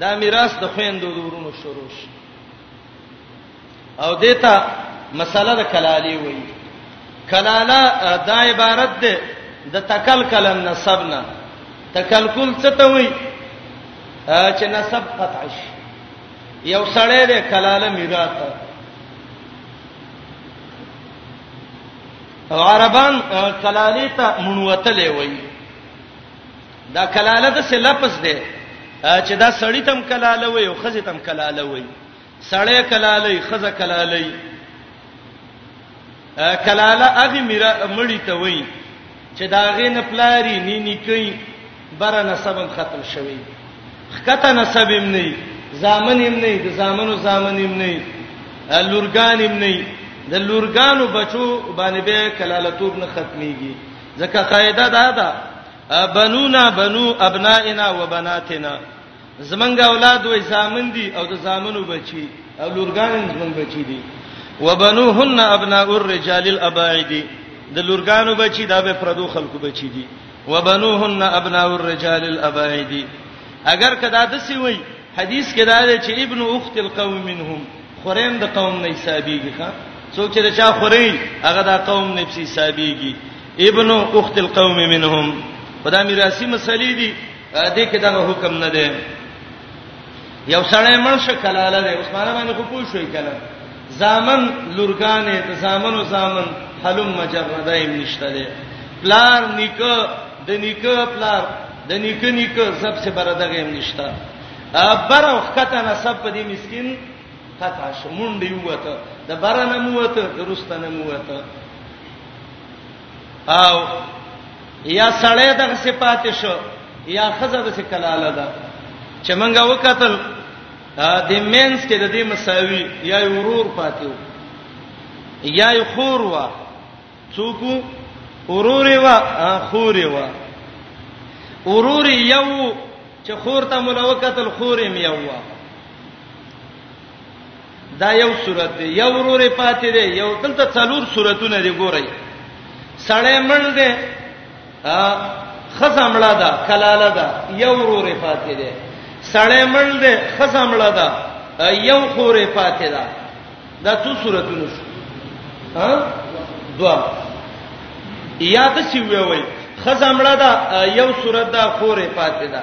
دا میراث د خويندو د ورونو شروع شي او دیتا مسله د کلالی وای کلاله دا عبارت ده د تکل کلن نسبنا تکل کول څه ته وای چې نسب قطع شي یو سړی د کلاله میراث عربان کلالی ته منوتلې وای دا کلاله د څه لفظ دی چې دا سړی تم کلاله وي او خزه تم کلاله وي سړی کلاله وي خزه کلاله وي کلاله هغه میرا مړی ته وي چې دا غې نه پلاری نی نکي بره نسبم ختم شوی خکته نسبم نه زامنیم نه د زامنو زامنیم نه لورګانیم نه د لورګانو بچو باندې به کلالتوب نه ختميږي ځکه قاعده دا ده بنونا بنو ابنائنا وبناتنا زمنګ اولاد وې زامن دي او د زامنو بچي او لورګان زمنګ بچي دي وبنوهن ابناء الرجال الاباعد د لورګانو بچي دا به پردو خلکو بچي دي وبنوهن ابناء الرجال الاباعد اگر کدا د سی وای حدیث کې دا دی چې ابن اخت القوم منهم خوریم د قوم نه حسابيږي ښا څوک چې دا چا خوري هغه دا قوم نه حسابيږي ابن اخت القوم منهم خدا میراثي مسلې دي دې کې دا حکم نه دی یو سړی منشه کلاله دی عثمان باندې خو پوه شوې کله زامن لورګانې د زامنو زامن حلم مجرده یې نشته دی پلار نیکه د نیکه پلار د نیکه نیکه سب سے بردغه یې نشته بر او خطه نسب په دې مسكين خطا شمونډي وته د برنه موته درسته نه موته او یا سړی دغه صفات شو یا خزه د کلاله ده چې منګه وکتل د مینس کې د دې مساوي یا ورور پاتیو یا خور وا څوک ورور وا خور وا ورور یو چې خور ته ملوکتل خور یې یو وا دا یو صورت دی یو ورور پاتې دی یو دلته څلور صورتونه دی ګورئ سړی مړ دی خزمړه ده کلاله ده یو ورور پاتې دی سړی مړ دی خزمړه ده یو خور پاتې ده دا څو صورتونه شو ها دوا یاد سی وی وی خزمړه ده یو صورت ده خور پاتې ده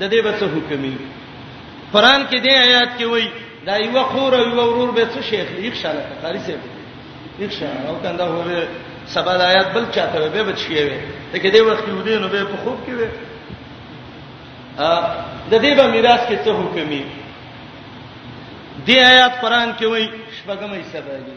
د دې به څه حکمي قران کې دې آیات کې وایي دا یو خور او یو ورور به څه شیخ یو شاله قاری سي یو شاله او کنده هوره سبا د آیات بل چاته به بچي وي ته کې دې وخت کې ودی نو به په خوب کې وي د دې به میراث کې څه حکمي دې آیات قران کې وایي شپږمې سبا دي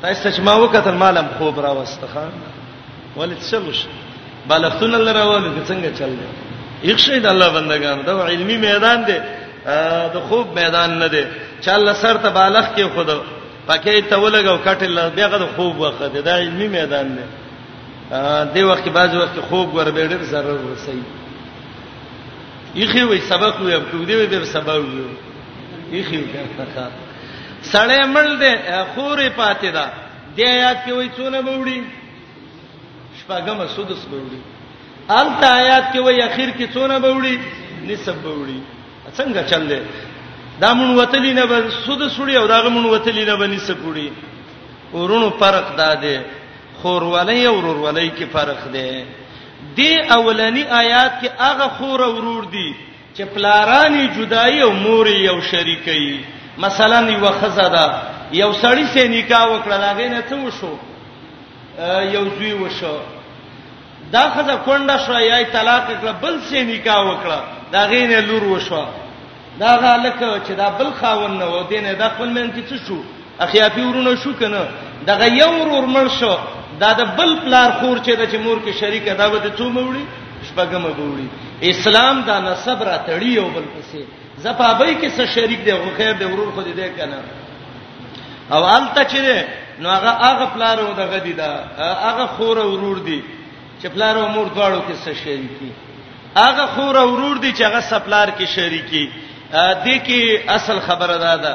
تاسو چې ما وکتل مالم خوب راوسته خان ولې څه وشو بالښتون الله راوونه څنګه چل دی یو شی د الله بندگان دا علمی میدان دی د خوب میدان نه دی چې الله سر ته بالښت کې خود پکې ته ولګو کټل بیا غو خوب وخت دی دا علمی میدان دی دی وخت کې بعض وخت خوب ور به ډېر ضرر ورسي یخي وي سبق وي په دې وي به سبق وي یخي وي سړی مړ دی خورې پاتې ده د آیات کې وای څونه به وړي شپږم سدس به وړي الته آیات کې وای اخر کې څونه به وړي نسب به وړي څنګه چل دی دا مون وتلی نه به سدس وړي او داغه مون وتلی نه به نسب وړي ورونو فرق دا دی خورولې او ورورولې کې فرق دی دی اولنی آیات کې هغه خور ورور دي چې پلارانی جدای او مور یو شریکي مثلا یو خزه ده یو سړی سه نکاح وکړه لاغې نه څه وشو یو زوی وشو دا خزه کونډه شو یا طلاق کړه بل سه نکاح وکړه دا غینه لور وشو دا غالک چې دا بل خاون نه و دینه د خپل من کې څه شو اخیافی ورونه شو کنه دغه یو ورور مړ شو دا د بل پلار خور چې د مور کې شریک دا به ته څومره وړي شپږم به وړي اسلام دا نسب را تړي او بل پسې زپابای کې څه شریک دی خو خیر دی ورور خو دې ده کنه او الته چې نو هغه هغه پلار او دغه دی دا هغه خور ورور دی چې پلار او مور دواړو کې څه شریکي هغه خور ورور دی چې هغه سپلار کې شریکي دې کې اصل خبره ده دا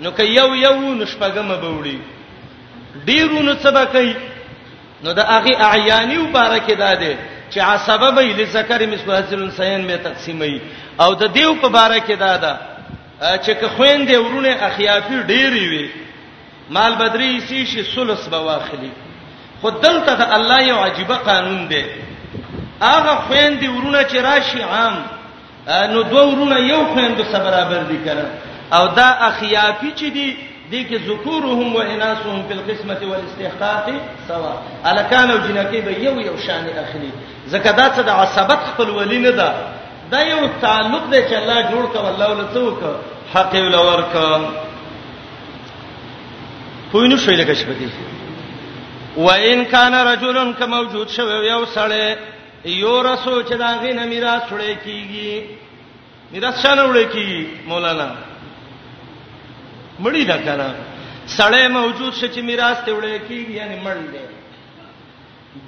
نو که یو یو نو شپږم به وړي ډیرو نو څه به کوي نو د هغه اعیانی لپاره کې دا دی چې عصبه به له ذکر مثل حاصل سین می تقسیمي او د دیو په باره کې دا ده چې که خويندې ورونه اخیافي ډېری وي مال بدري سی شي سلس به واخلي خود دلته د الله یو عجیب قانون دی هغه خويندې ورونه چې راشي عام نو دوه ورونه یو خويندو سره برابر دي کنه او دا اخیافی چې دي د کې ذکورهم و اناسهم په القسمه والاستحقاق سوا الکان او جنکی به یو یو شان اخلي زکه دا څه د عصبت خپل ولی نه ده دا یو تعلق دی چې الله جوړ کړ الله ول څوک حق ول ورک پوینو شوی لکه شپه دي وان کان رجلن کموجود شوی یو سړی یو رسو چې دا غي نه میراث وړي کیږي میراث شانه وړي کیږي مولانا مړی دا کنه سړی موجود شې چې میراث ته وړي کیږي یعنی مړ دی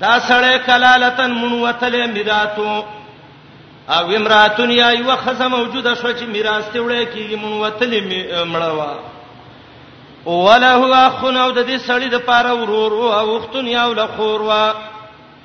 دا سړی کلالتن منوتله میراثو او امراتن یا یو خزه موجوده شو چې میراث ته وړي کیږي منوتله مړوا وله اخن او د دې سړی د پاره ورور او اختن یا ولخور وا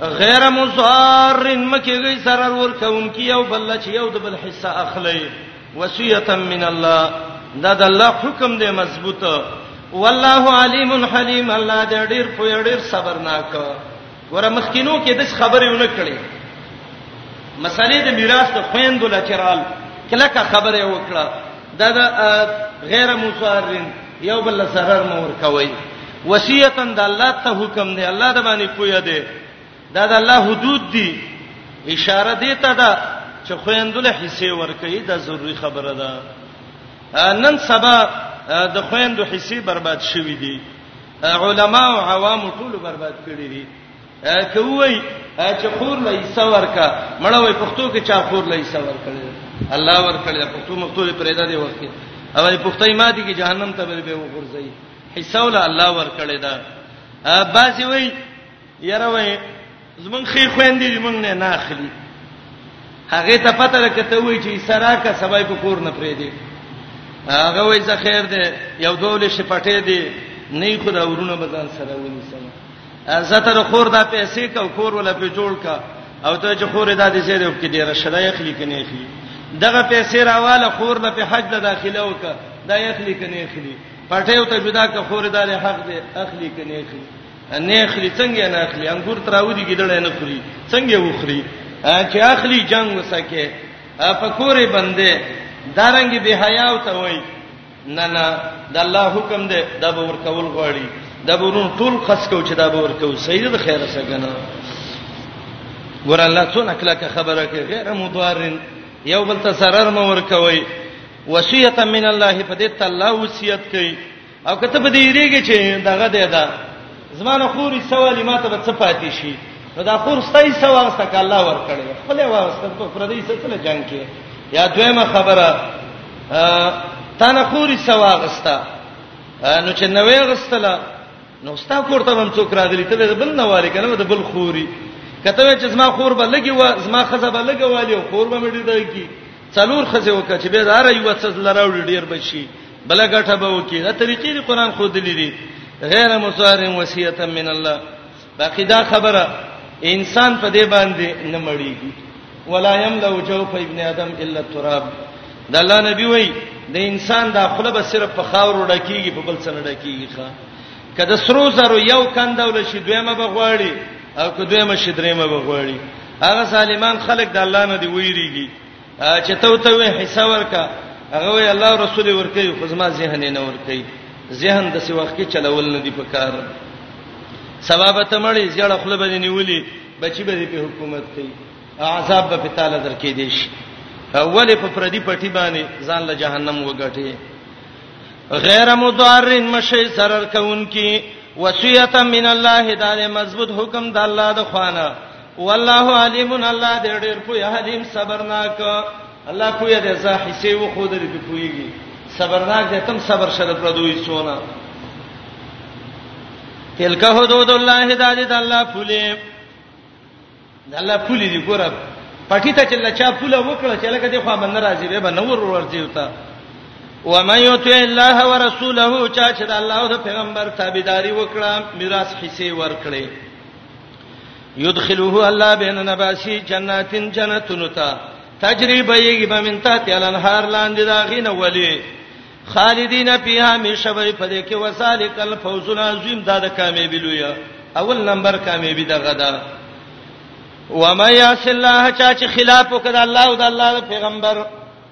غیر مصار مکیږي سره ور کونکي او بل چې یو د بل حصہ اخلي وصیتا من الله دا د الله حکم دی مضبوط والله علیم حلیم الله دې ډیر پوی ډیر صبرناک ګوره مخکینو کې د خبرې ونه کړې مسالې د میراث د خويندو لچرال کله کا خبره وکړه دا غیر مصارین یو بل سرر مور کوي وصیتا د الله ته حکم دی الله د باندې پویا دی دا د الله حدود دي اشاره دی ته دا چې خويندل حصے ورکړي دا ضروری خبره ده نن سبا د خويندو حصے برباد شوې دي علما او عوام ټول برباد کړي دي کوي چې خور له حصہ ورکا مړه وي پښتو کې چا خور له حصہ ورکړي الله ورکړي پښتو مختو په رضا دی وخت او پښتای ماتي کې جهنم ته به وګرځي حصہ ول الله ورکړي دا باسي وي یره وي زمون خې خويندې زمون نه نه اخلي هغه ته پته لکته وي چې سره کا سبای په کور نه پرې دي هغه وای زه خیر دی یو ډول شپټې دی نه خو دا ورونه بدن سره ونی سره زتر خور دا پیسې کا خور ولا په جوړ کا او ته چې خور دا دې زه دې وکړې ډیر شړای خلی کني خلی دغه پیسې راواله خور له په حج د داخله وکا دا یې خلی کني خلی پټیو ته جدا کا خور دا له حق دې اخلي کني خلی نه اخلي څنګه نه اخلي انګور تراودي کیدل نه خوري څنګه وخوري چې اخلي جنگ وسکه په کورې بندې دارنګي به حیا او ته وای نه نه د الله حکم دی دا به ورکول غواړي دا به ورونو ټول خاص کو چې دا به ورکو سید د خیره څنګه ګور الله څونه کله که خبره کې غیر مضارن یو بل ته سرر مو ورکوي وصیت من الله په دې تعالی وصیت کوي او کته په دې ریږي چې دغه دی دا زمانه خوري سوالي ماته به څه پاتې شي نو دا خور ستای سواسته ک الله ور کړی خپل واسطه په پردي څه څه جنگ کې یا دویمه خبره تا نه خوري سواغستا نو چې نوې غستله نو ستا کور ته هم څوک راغلی ته به بل نه والی کنه به بل خوري کته چې زما خور به لګي و زما خزه به لګي والی او خور به مې ډیر دی کی څلور خزه وکړه چې به دار یو څه لراوړي ډیر بشي بل غټه به وکړي دا طریقې قرآن خود لري غیر مصارم وصیتا من الله باقی دا خبره انسان په دې باندې نه مړیږي ولا یملا جوف ابن ادم الا التراب د الله نبی وای د انسان د خپل به صرف په خاور ډکیږي په بل څه نه ډکیږي ښا کله سرو زرو یو کندول شي دویمه بغواړي او که دویمه شي دریمه بغواړي هغه سالمان خلق د الله نه دی ویریږي چې تو ته وې حصہ ورکا هغه وی الله رسول ورکي خو زما ذهن نه ورکي ذهن د څه وخت کې چلول نه دی پکار سبب ته مړی زړه خپل باندې نیولې بچی به په حکومت کوي عذاب به تعالی درکې دي شي اول په پردي پټي باندې ځان له جهنم وګټي غیر مضارن مشي سرر کون کی وصیت من الله تعالی مضبوط حکم د الله د خوانه والله علیم الله دې ډېر پوی حلیم صبرناک الله پوی دې زه حصے و خو درې په پویږي صبرناک دې تم صبر شر پر دوی سونه تلک حدود الله هدایت د الله پولی د الله پولی دی ګور پټی ته چې لچا پوله وکړه چې لکه دې خو من راضي به بنور ورځي وتا و من یطع الله ورسوله چا چې د الله او د پیغمبر تابعداري وکړه میراث حصے ورکړي يدخله الله بين نباسي جنات جنتن تا تجربه یی به من تحت الانهار لاندې دا غینه ولی خالدین فیها مشوی په دې کې وسالک الفوز العظیم دا د کامیابی لوی اول نمبر کامیابی دغه ده و ما یاس الله چا چې خلاف وکړ الله او د الله پیغمبر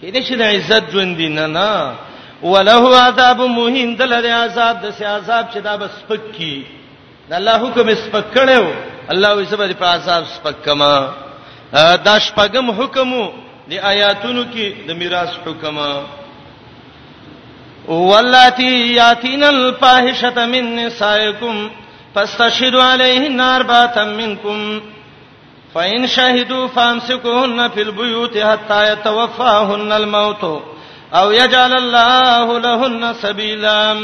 کله چې د عزت ژوند دی نه نه وله عذاب مهین دل د عذاب د سي عذاب چې دا بس پکې د الله حکم سپک کړو الله وي سبا د په عذاب سپک کما دا شپږم حکم د آیاتونو کې د میراث حکم ولاتی یاتین الفاحشه من نسائکم فاستشهدوا علیهن اربعه منکم فإن شهدوا فامسكوهن في البيوت حتى يتوفاهن الموت او يجعل الله لهن سبيلا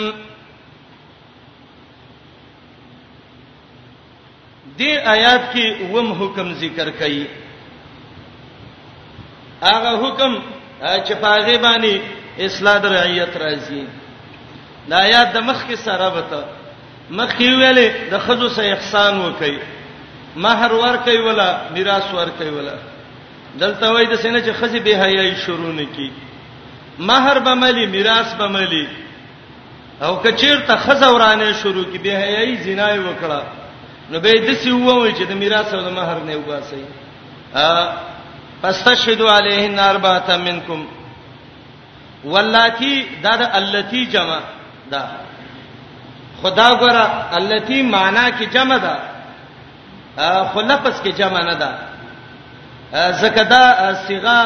دې آیات کې وم حکم ذکر کړي هغه حکم چې پاغه باندې اصلاح د رعیت راځي دا آیات د مخ کې سره وته مخکې ویلې د خزو سه احسان وکي مہر ور کوي ولا میراث ور کوي ولا دلته وای د سینې چې خزي به حیاي شروع نه کی مہر به ملي میراث به ملي او کچیر ته خزه ورانه شروع کی به حیاي زنا وکړه نو به د سی ووي چې د میراث او د مہر نه وباسي ا فاستشهدوا عليهن اربعه منکم ولاتی دا د التی جمع ده خدا ګره التی معنا کې جمع ده خو لفظ کې جمع نه ده زکه دا صيغه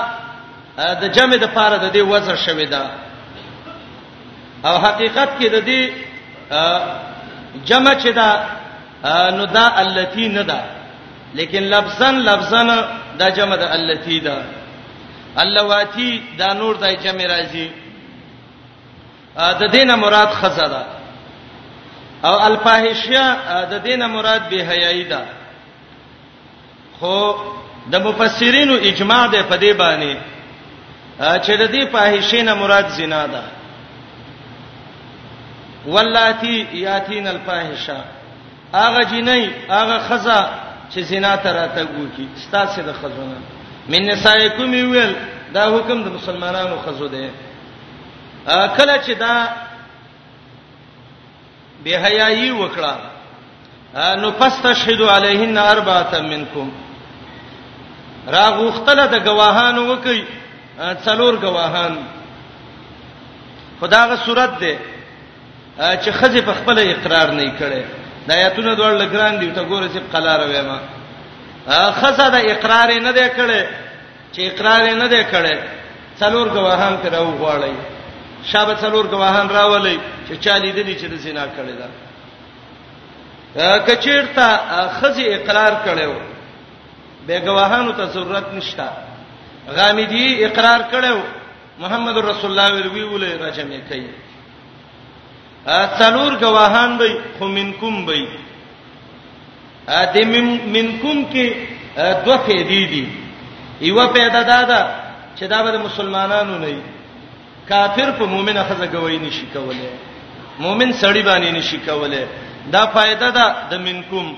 د جمع د پاره د دې وزر شوې ده او حقیقت کې د دې جمع چې دا نو دا التی نه ده لیکن لفظا لفظا دا جمع د التی ده اللواتی دا نور دای جمع راځي د دینه مراد خزه ده او الفاحشه د دینه مراد به حیاي ده خو د مفسرینو اجماع ده په دې باندې چې د دې فاحشه نه مراد زنا ده ولاتی یاتین الفاحشه هغه جنۍ هغه خزه چې زنا ته راتګ وکي ستاسو د خزونه من نسائکم ویل دا حکم د مسلمانانو خزو دی کله چې دا به حیايي وکړه نو فاستشهد علیهن اربعه منکم را غختله د گواهان وکي څلور گواهان خداغه صورت ده چې خزه په خپل اقرار نه کړي دا آیاتونه دوړ لګران دي ته ګوره چې قلار وېما خزه د اقرار نه دی کړي چې اقرار نه دی کړي څلور گواهان پر او غواړي شابه څلور گواهان راولي چې چا لیدلی چې د زنا کړي دا کچیرته خزه اقرار کړو به گواهانو ته ضرورت نشته غامدی اقرار کړو محمد رسول الله وروي ولې رجم کوي څلور گواهان به خو منکم به ا دې منکم کې دوه فائدې دي یو پیدا دا ده چې دا به مسلمانانو نه وي کافر په مؤمنه خزه گواہی نشي کولای مؤمن سړی باندې نشي کولای دا فائدہ ده د منکم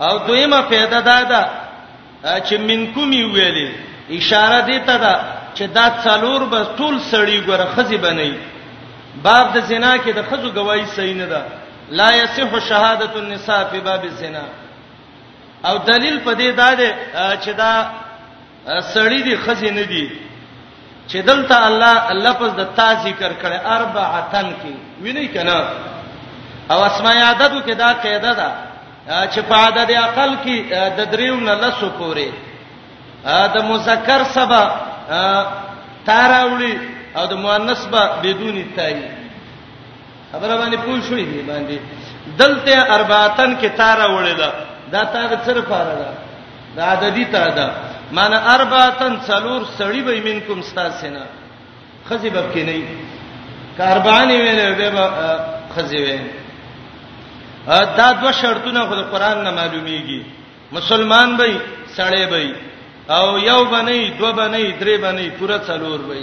او دویمه فائدہ دا ده چې منکمی ویلې اشاره دې ته ده چې دا څلور به ټول سړی ګره خزي بنئ باب د زنا کې د خزو گواہی صحیح نه ده لا یصح شهادت النساء فی باب الزنا او دلیل په دې دا ده چې دا سړی دی خزه نه دی چې دلته الله لفظ د تا ذکر کړي اربعتن کې ویني کنه او اسماء عددو کې دا قاعده ده چې په عدد عقل کې د دریو نه لسو پورې د مذکر سبا تاراولی او د مؤنث به بدون تای خبره باندې پوه شوې دی باندې دلته اربعتن کې تار وړل دا تار څر پاره ده دا عددی تار ده معنی اربعتن څلور سړی به منکم استاسینا خزی باب کې نه کاربانی ویلې به خزی ویلې دا دوه شرطونه خو د قران نه معلومیږي مسلمان به سړی به او یو بنئ دو بنئ درې بنئ پورا څلور به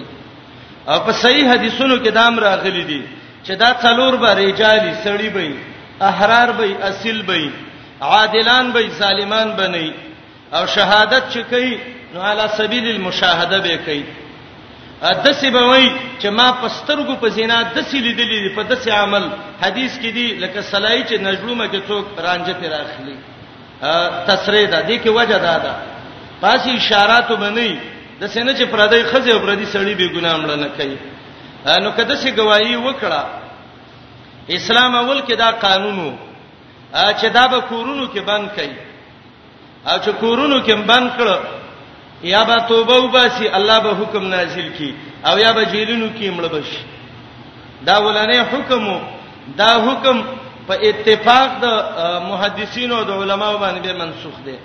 او په صحیح حدیثونو کې دام راغلي دي چې دا څلور به رجالی سړی به احرار به اصل به عادلان به ظالمان به نه او شهادت چې کوي نو علی سبیل المشاهده به کوي دسی به وای چې ما پسترګو په زینا دسی لیدلې په دسی عمل حدیث کې دی لکه سلای چې نجلومه کې څوک رانجه تر اخلي تسری ده دې کې وجه ده ده پاسې اشارات وبني د سینې چې پردې خزه او پردې سړی به ګناه مړ نه کوي نو کده سي گواہی وکړه اسلام اول کې دا قانونو چې دا به کورونو کې بند کړي او چې کورونو کې بند کړه یا به توبه وباسي الله به حکم نازل کی او یا به جیلونو کې مړ بشي دا ولنې حکم دا حکم په اتفاق د محدثینو او د علماو باندې به منسوخ دی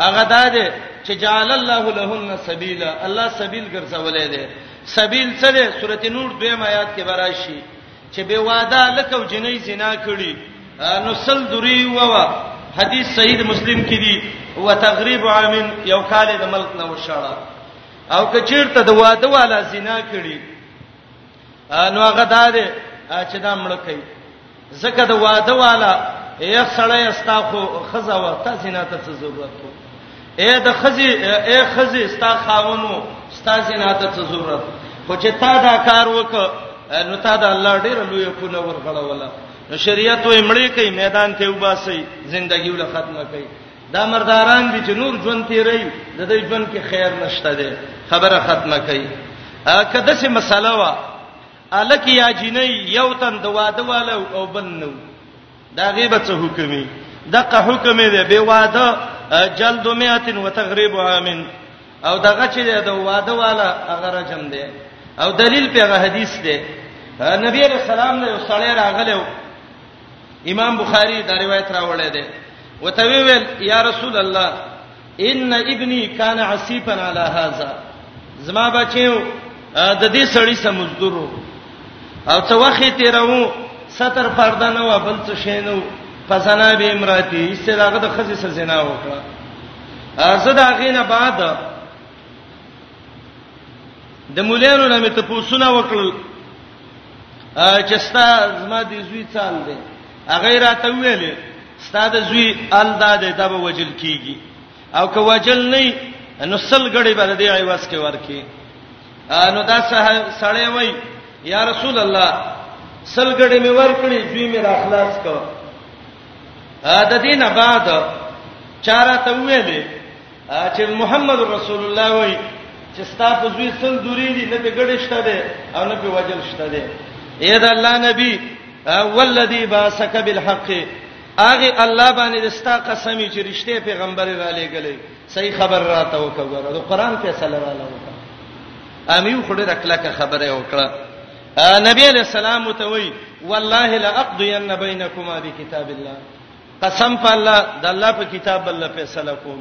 هغه دا دی چې جعل الله لهن سبیلا الله سبیل ګرځولې دی سبیل سره سورته نور دویم آیات کې براشي چې به واده لکه جنې زنا کړي نو سل دوری ووا حدیث صحیح مسلم کې دی او تغریب عامن یو کال د ملک نه وشاړه او کچیرته د واده والا زنا کړي نو هغه دار چې دا مړ کوي زکه د واده والا یو سړی استاخو خزا وخت زنا ته ضرورت وو اے د خزي اے خزي ستا خاونو ستا زنا ته څه ضرورت خو چې تا دا کار وک نو تا دا الله ډیر لوی کو نه ورغړه ولا نو شریعت وې مړې کوي میدان ته وباسي ژوندۍ ول ختمه کوي دا مرداران دي چې نور ژوند تیري د دې ژوند کې خیر نشته ده خبره ختمه کوي کده سه مسله وا الک یا جنې یو تن د واده والو او بل نو دا غیبه څه حکمي دغه حکم دی به واده جلد مئتن وتغریب عامن او دغه چې د واده والا هغه رجم دی او دلیل په هغه حدیث دی نبی رسول سلام له سړی راغلو امام بخاری دا روایت راوړی دی وتویل یا رسول الله ان ابني كان عسيفا على هذا زما بچیو د دې سړی سمزدورو او څه وخت تیرو ستر پرده نه و بل څه شینو فزنا به امراتی استلاغه د خزې سره زنا وکړه زه دا غینه بعد د مولانو نه مې ته پوښتنه وکړل چې ستا زما د زوی څال دی هغه راته ویلې ستا د زوی ال دا دی دا به وجل کیږي او که وجل نه نو سل غړي به دې ایواز کې ورکی نو دا سړی وای یا رسول الله سل غړي مې ورکړي زوی مې را خلاص کړ د دې نه بعد چاره ته ویلې چې محمد رسول الله وای چې ستا په زوی سل دوری دي نه په ګډه شته ده او نه په وجل شته ده اې دا الله نبی والذي باسك بالحق اغه الله باندې دستا قسمی چې رښتې پیغمبر را لېګلې صحیح خبر راته وکړه د قران فیصله را لوکړه امیو خړه رکلکه خبره وکړه نبی علیہ السلام ته وی والله لا اقضین بینکما بکتاب الله قسم په الله د الله په کتاب الله فیصله کوم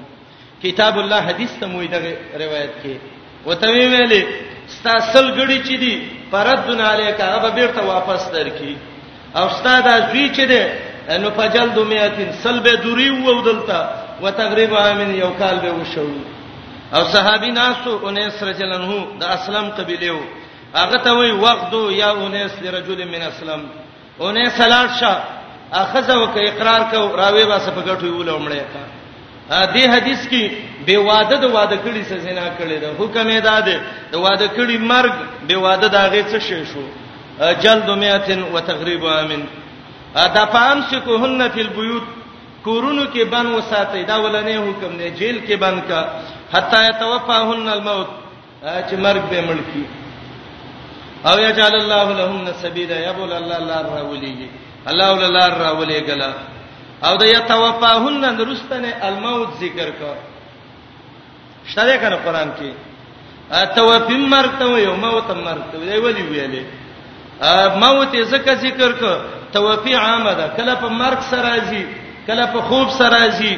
کتاب الله حدیث ته موي دغه روایت کې وته ویلې ستا سل غړي چې دي پردن علیک هغه بیرته واپس درکې او ستا دا زوی چې ده نو فجل دمیاتین سل به دوری وو دلته وتغریب امن یو کال به وشو او صحابي ناسو انیس رجلنه د اسلم قبيله هغه ته وی وغدو یا انیس لرجل من اسلم اونې سلاټ شه اخذ او کې اقرار کو راوي با سپ غټو یول عمره کا دې حدیث کې به واده د واده کړي څه زنا کړي دا حکم یې دا دی د واده کړي مرګ به واده دا غي څه شي شو جلد مئتن وتغریب امن دا پام سکوهن فی البیوت کورونو کې بن وساتي دا ولنې حکم دی جیل کې بن کا حتا یتوفاهن الموت چې مرګ به ملکی او یجعل الله لهم سبیلا یبول الله الله راولېږي الله الله راولېګلا او د یتوفاهن درستنه الموت ذکر کو شته کنه قران کې توفی مرته یو موت مرته دی ویلی ویلې موت زکه ذکر کو توفی عامه ده کله په مرګ سره راځي کله په خوب سره راځي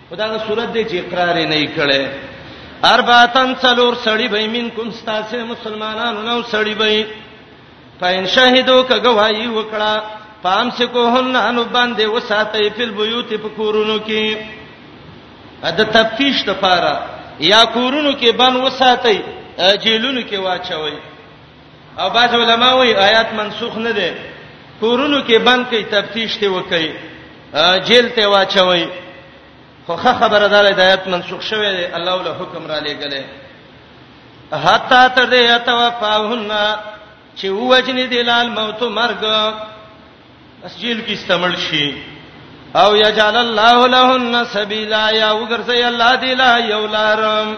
خدای صورت دې چې اقرار نه کړي ارباتن څلور سړی به منکم تاسو مسلمانانو نو سړی به فین شاهدو ک گواہی وکړه پام سے کوهن انو باندې وساتې فل بیوت په کورونو کې د تفتیش لپاره یا کورونو کې بن وساتې جیلونو کې واچوي او بعض علما وایي آیات منسوخ نه دي کورونو کې بند کوي تفتیش ته وکړي جیل ته واچوي خو خبره ده د آیات منسوخ شوه دی الله له حکم را لېګلې حتا تر دې اتوفاهن چې وجنې د لال موت مرګ بس جیل کې استعمال شي او یجعل الله لهن سبیلا یا وګرځي الله دی لا یولارم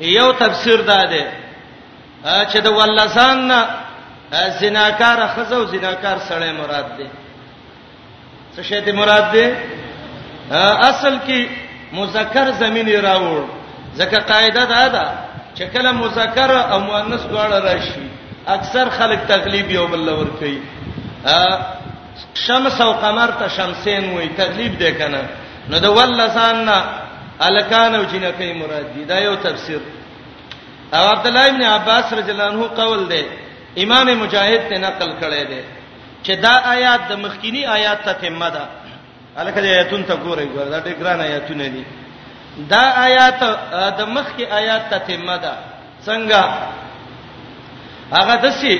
یو تفسیر دا دی چې د ولسان نه زناکار خزو زناکار سړی مراد دی څه شی دی مراد دی اصل کې مذکر زمين راوړ ځکه قاعده دا ده چې کله مذکر او مؤنث دواړه راشي اکثر خلک تغلیب یو بل ور کوي شمس او قمر ته شمسین وای تغلیب دی کنه نو د ول لسان نه الکان او جنکې مراد دي دا یو تفسیر او عبد الله ابن عباس رضی الله عنه قول دی امام مجاهد ته نقل کړی دی چې دا آیات د مخکینی آیات ته تمه ده الکه دې ایتون ته ګورې ګور دا ډېر ګران ایتونه دي دا آیات د مخ کې آیات ته تمه ده څنګه هغه دسی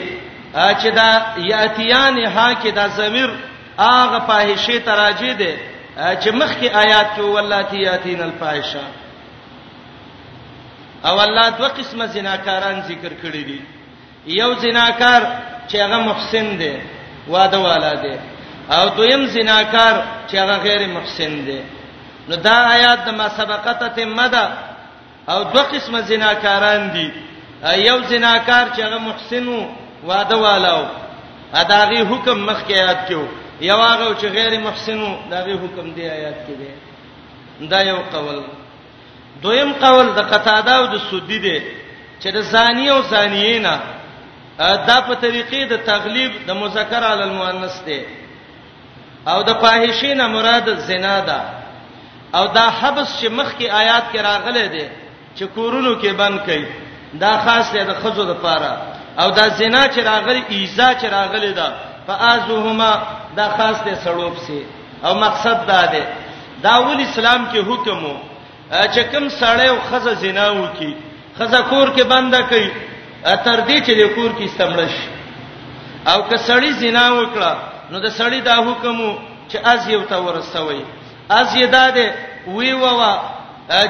چې دا یاتیان ها کې دا زمير هغه فاحشه تراجه ده چې مخ کې آیات کې ولاتی یاتین الفاحشه او الله دوه قسمه زناکاران ذکر کړی دي یو زناکار چې هغه محسن دی واده والا دی او دویم زناکار چې هغه غیر محسن دی نو دا آیات د ما سبقته تمه ده او دوه قسمه زناکاران دي یو زناکار چې هغه محسن وو واده والاو اداغي حکم مخکې آیات کې وو یو هغه چې غیر محسن وو داغي حکم دی آیات کې دی دا یو قول دویم قول د قتاده او د سودی دی چې د زانی او زانیینا دا په طریقې د تغلیب د مذکر علی المؤنث دی او د فاحشینا مراد زنا ده او دا حبس چې مخکې آیات کې راغله دی چې کورونو کې بند کړي دا خاص دی د خزو د پاره او دا زنا چې راغلی ایزا چې راغلی ده فازهما دا خاص دی سړوب سي او مقصد دا دی دا ول اسلام کې حکم وو چې کوم سړی او خزه زنا وکي خزه کور کې بنده کوي تر دې چې د کور کې استمړ شي او که سړی زنا وکړه نو د سړی دا حکم وو چې از یو ته ورسوي از یې دا دی وی ووا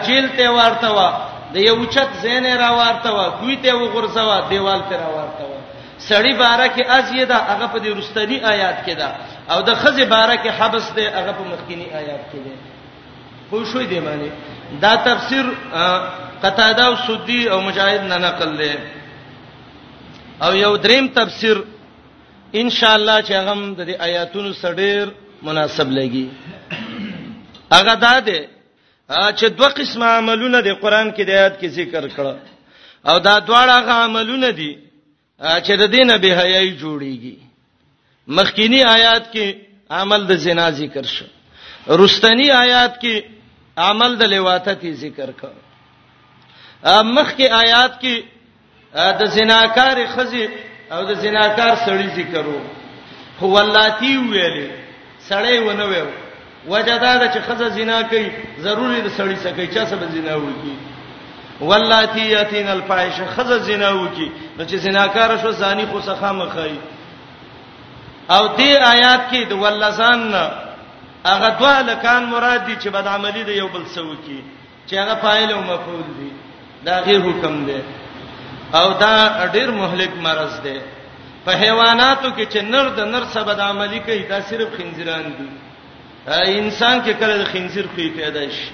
جیل ته ورته وا د یو چت زینې را ورته وا کوی ته وغورځوا دیوال ته را ورته وا سړی بارکه ازیه ده هغه په دې رستنی آیات کې ده او د خزه بارکه حبس ده هغه په مخکینی آیات کې ده خو شوې دی معنی دا تفسیر قتاده او سدی او مجاهد نه نقل لې او یو دریم تفسیر ان شاء الله چې هغه د آیاتونو سره ډیر مناسب لګي هغه دا ده چې دوه قسمه عملونه د قران کې د آیات کې ذکر کړه او دا دواړه غ عملونه دي چې د دینه به حیاي جوړیږي مخکینی آیات کې عمل د زنا ذکر شو رستنی آیات کې عمل د لواطت ذکر کړه مخکې آیات کې د زناکار خزي او د زناکار سړی ذکر وو خو ولاتی ویلې سړی ونه ویو وجدا د چې خزه زنا کوي ضروري د سړی سره کوي چا سره زنا وکي ولاتی یاتین الفاحش خزه زنا وکي نو چې زناکار شو زانی خو سخه مخای او دې آیات کې د ولزان هغه دوا لکان مراد دي چې بد عملی د یو بل سوي کې چې هغه فاعل او مفعول دي دا غي حکم دی او دا ډیر مهلک مرض دی په حیواناتو کې چې نر د نر سره بد عملی کوي دا صرف خنزیران دي انسان کې کله د خنزیر خو پیدا شي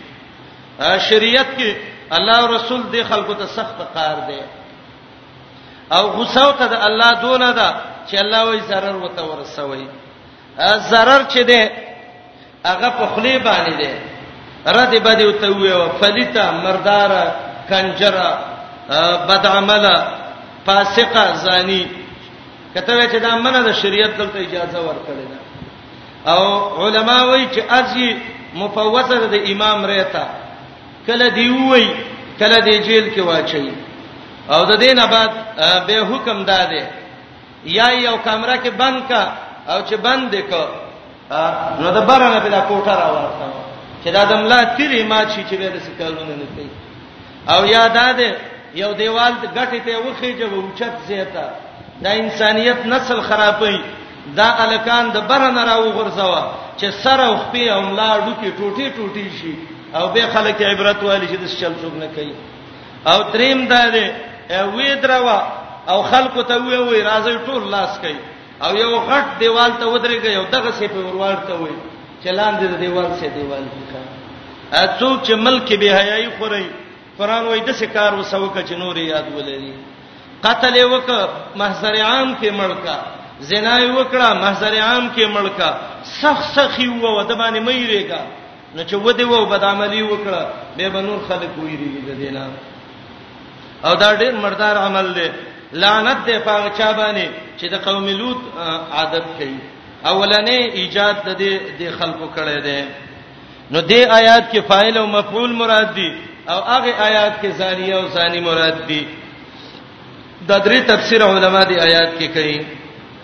شریعت کې الله او رسول د خلکو ته سخت قار دی او غوسه ته د الله دونه ده چې الله وایي zarar وته ورسوي zarar چې ده هغه په خلی باندې ده رد بده ته ویو فلیتا مردار کنجرا بدعمله فاسقه زانی کته چې دا منه د شریعت دلته اجازه ورکړي ده او علما وایي چې ازي مفوسه د امام ریتا کله دی وای کله دی جیل کې واچي او د دینه بعد به حکم داده یا یو کمره کې بند کا او چې بند دې کو نو د بارانه په کوټه راوړم چې دا دم لا تیری ما شي چې به د سکالونه نه کوي او یاد ده یو دیوال غټه ته وخی چې وچت زیاته دا انسانیت نسل خرابوي دا الکان د برن راو غرزوا چې سر او خپې او ملا ډوکی ټوټي ټوټي شي او به خلک عبرت والی چې د چل څوک نه کوي او دریم دا دی وی دروا او خلکو ته وی وی راځي ټول لاس کوي او یو غټ دیوال ته ودرېږي او دغه سي په ورواړته وی چلان دې دیوال سي دیوال ښه څوک چې ملک به حیاي خوري قران وای د څه کار وسوکه چې نور یاد ولري قتل وک محضر عام کې ملکا زنا وکړه محضر عام کې ملکا سخ سخی وو د باندې مې ریګا نو چې ودی وو بدعملی وکړه به بنور خلک ویریږي د دینه او دا ډیر مردار عمل دی لعنت دی پاغه چا باندې چې د قوم لوط عادت کوي اولنې ایجاد د دې د خلکو کړي دی نو دې آیات کې فاعل او مفعول مراد دي او هغه آیات کې زانی او زانی مراد دي د درې تفسیر علما دې آیات کې کوي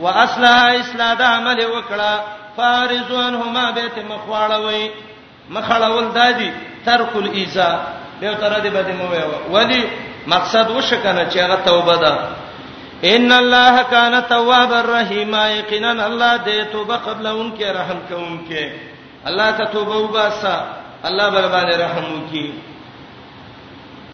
واصلها اصلاح د عمل وکړه فارزونهما بیت مخواړوي مخړول دادی ترک الیزا به تر دې بده مو ولی مقصد وشکنه چې هغه توبه ده ان الله کان تواب الرحیم یقینا الله دې توبه قبل انکه رحم کوونکې الله ته توبه وباسه الله بر باندې رحم وکي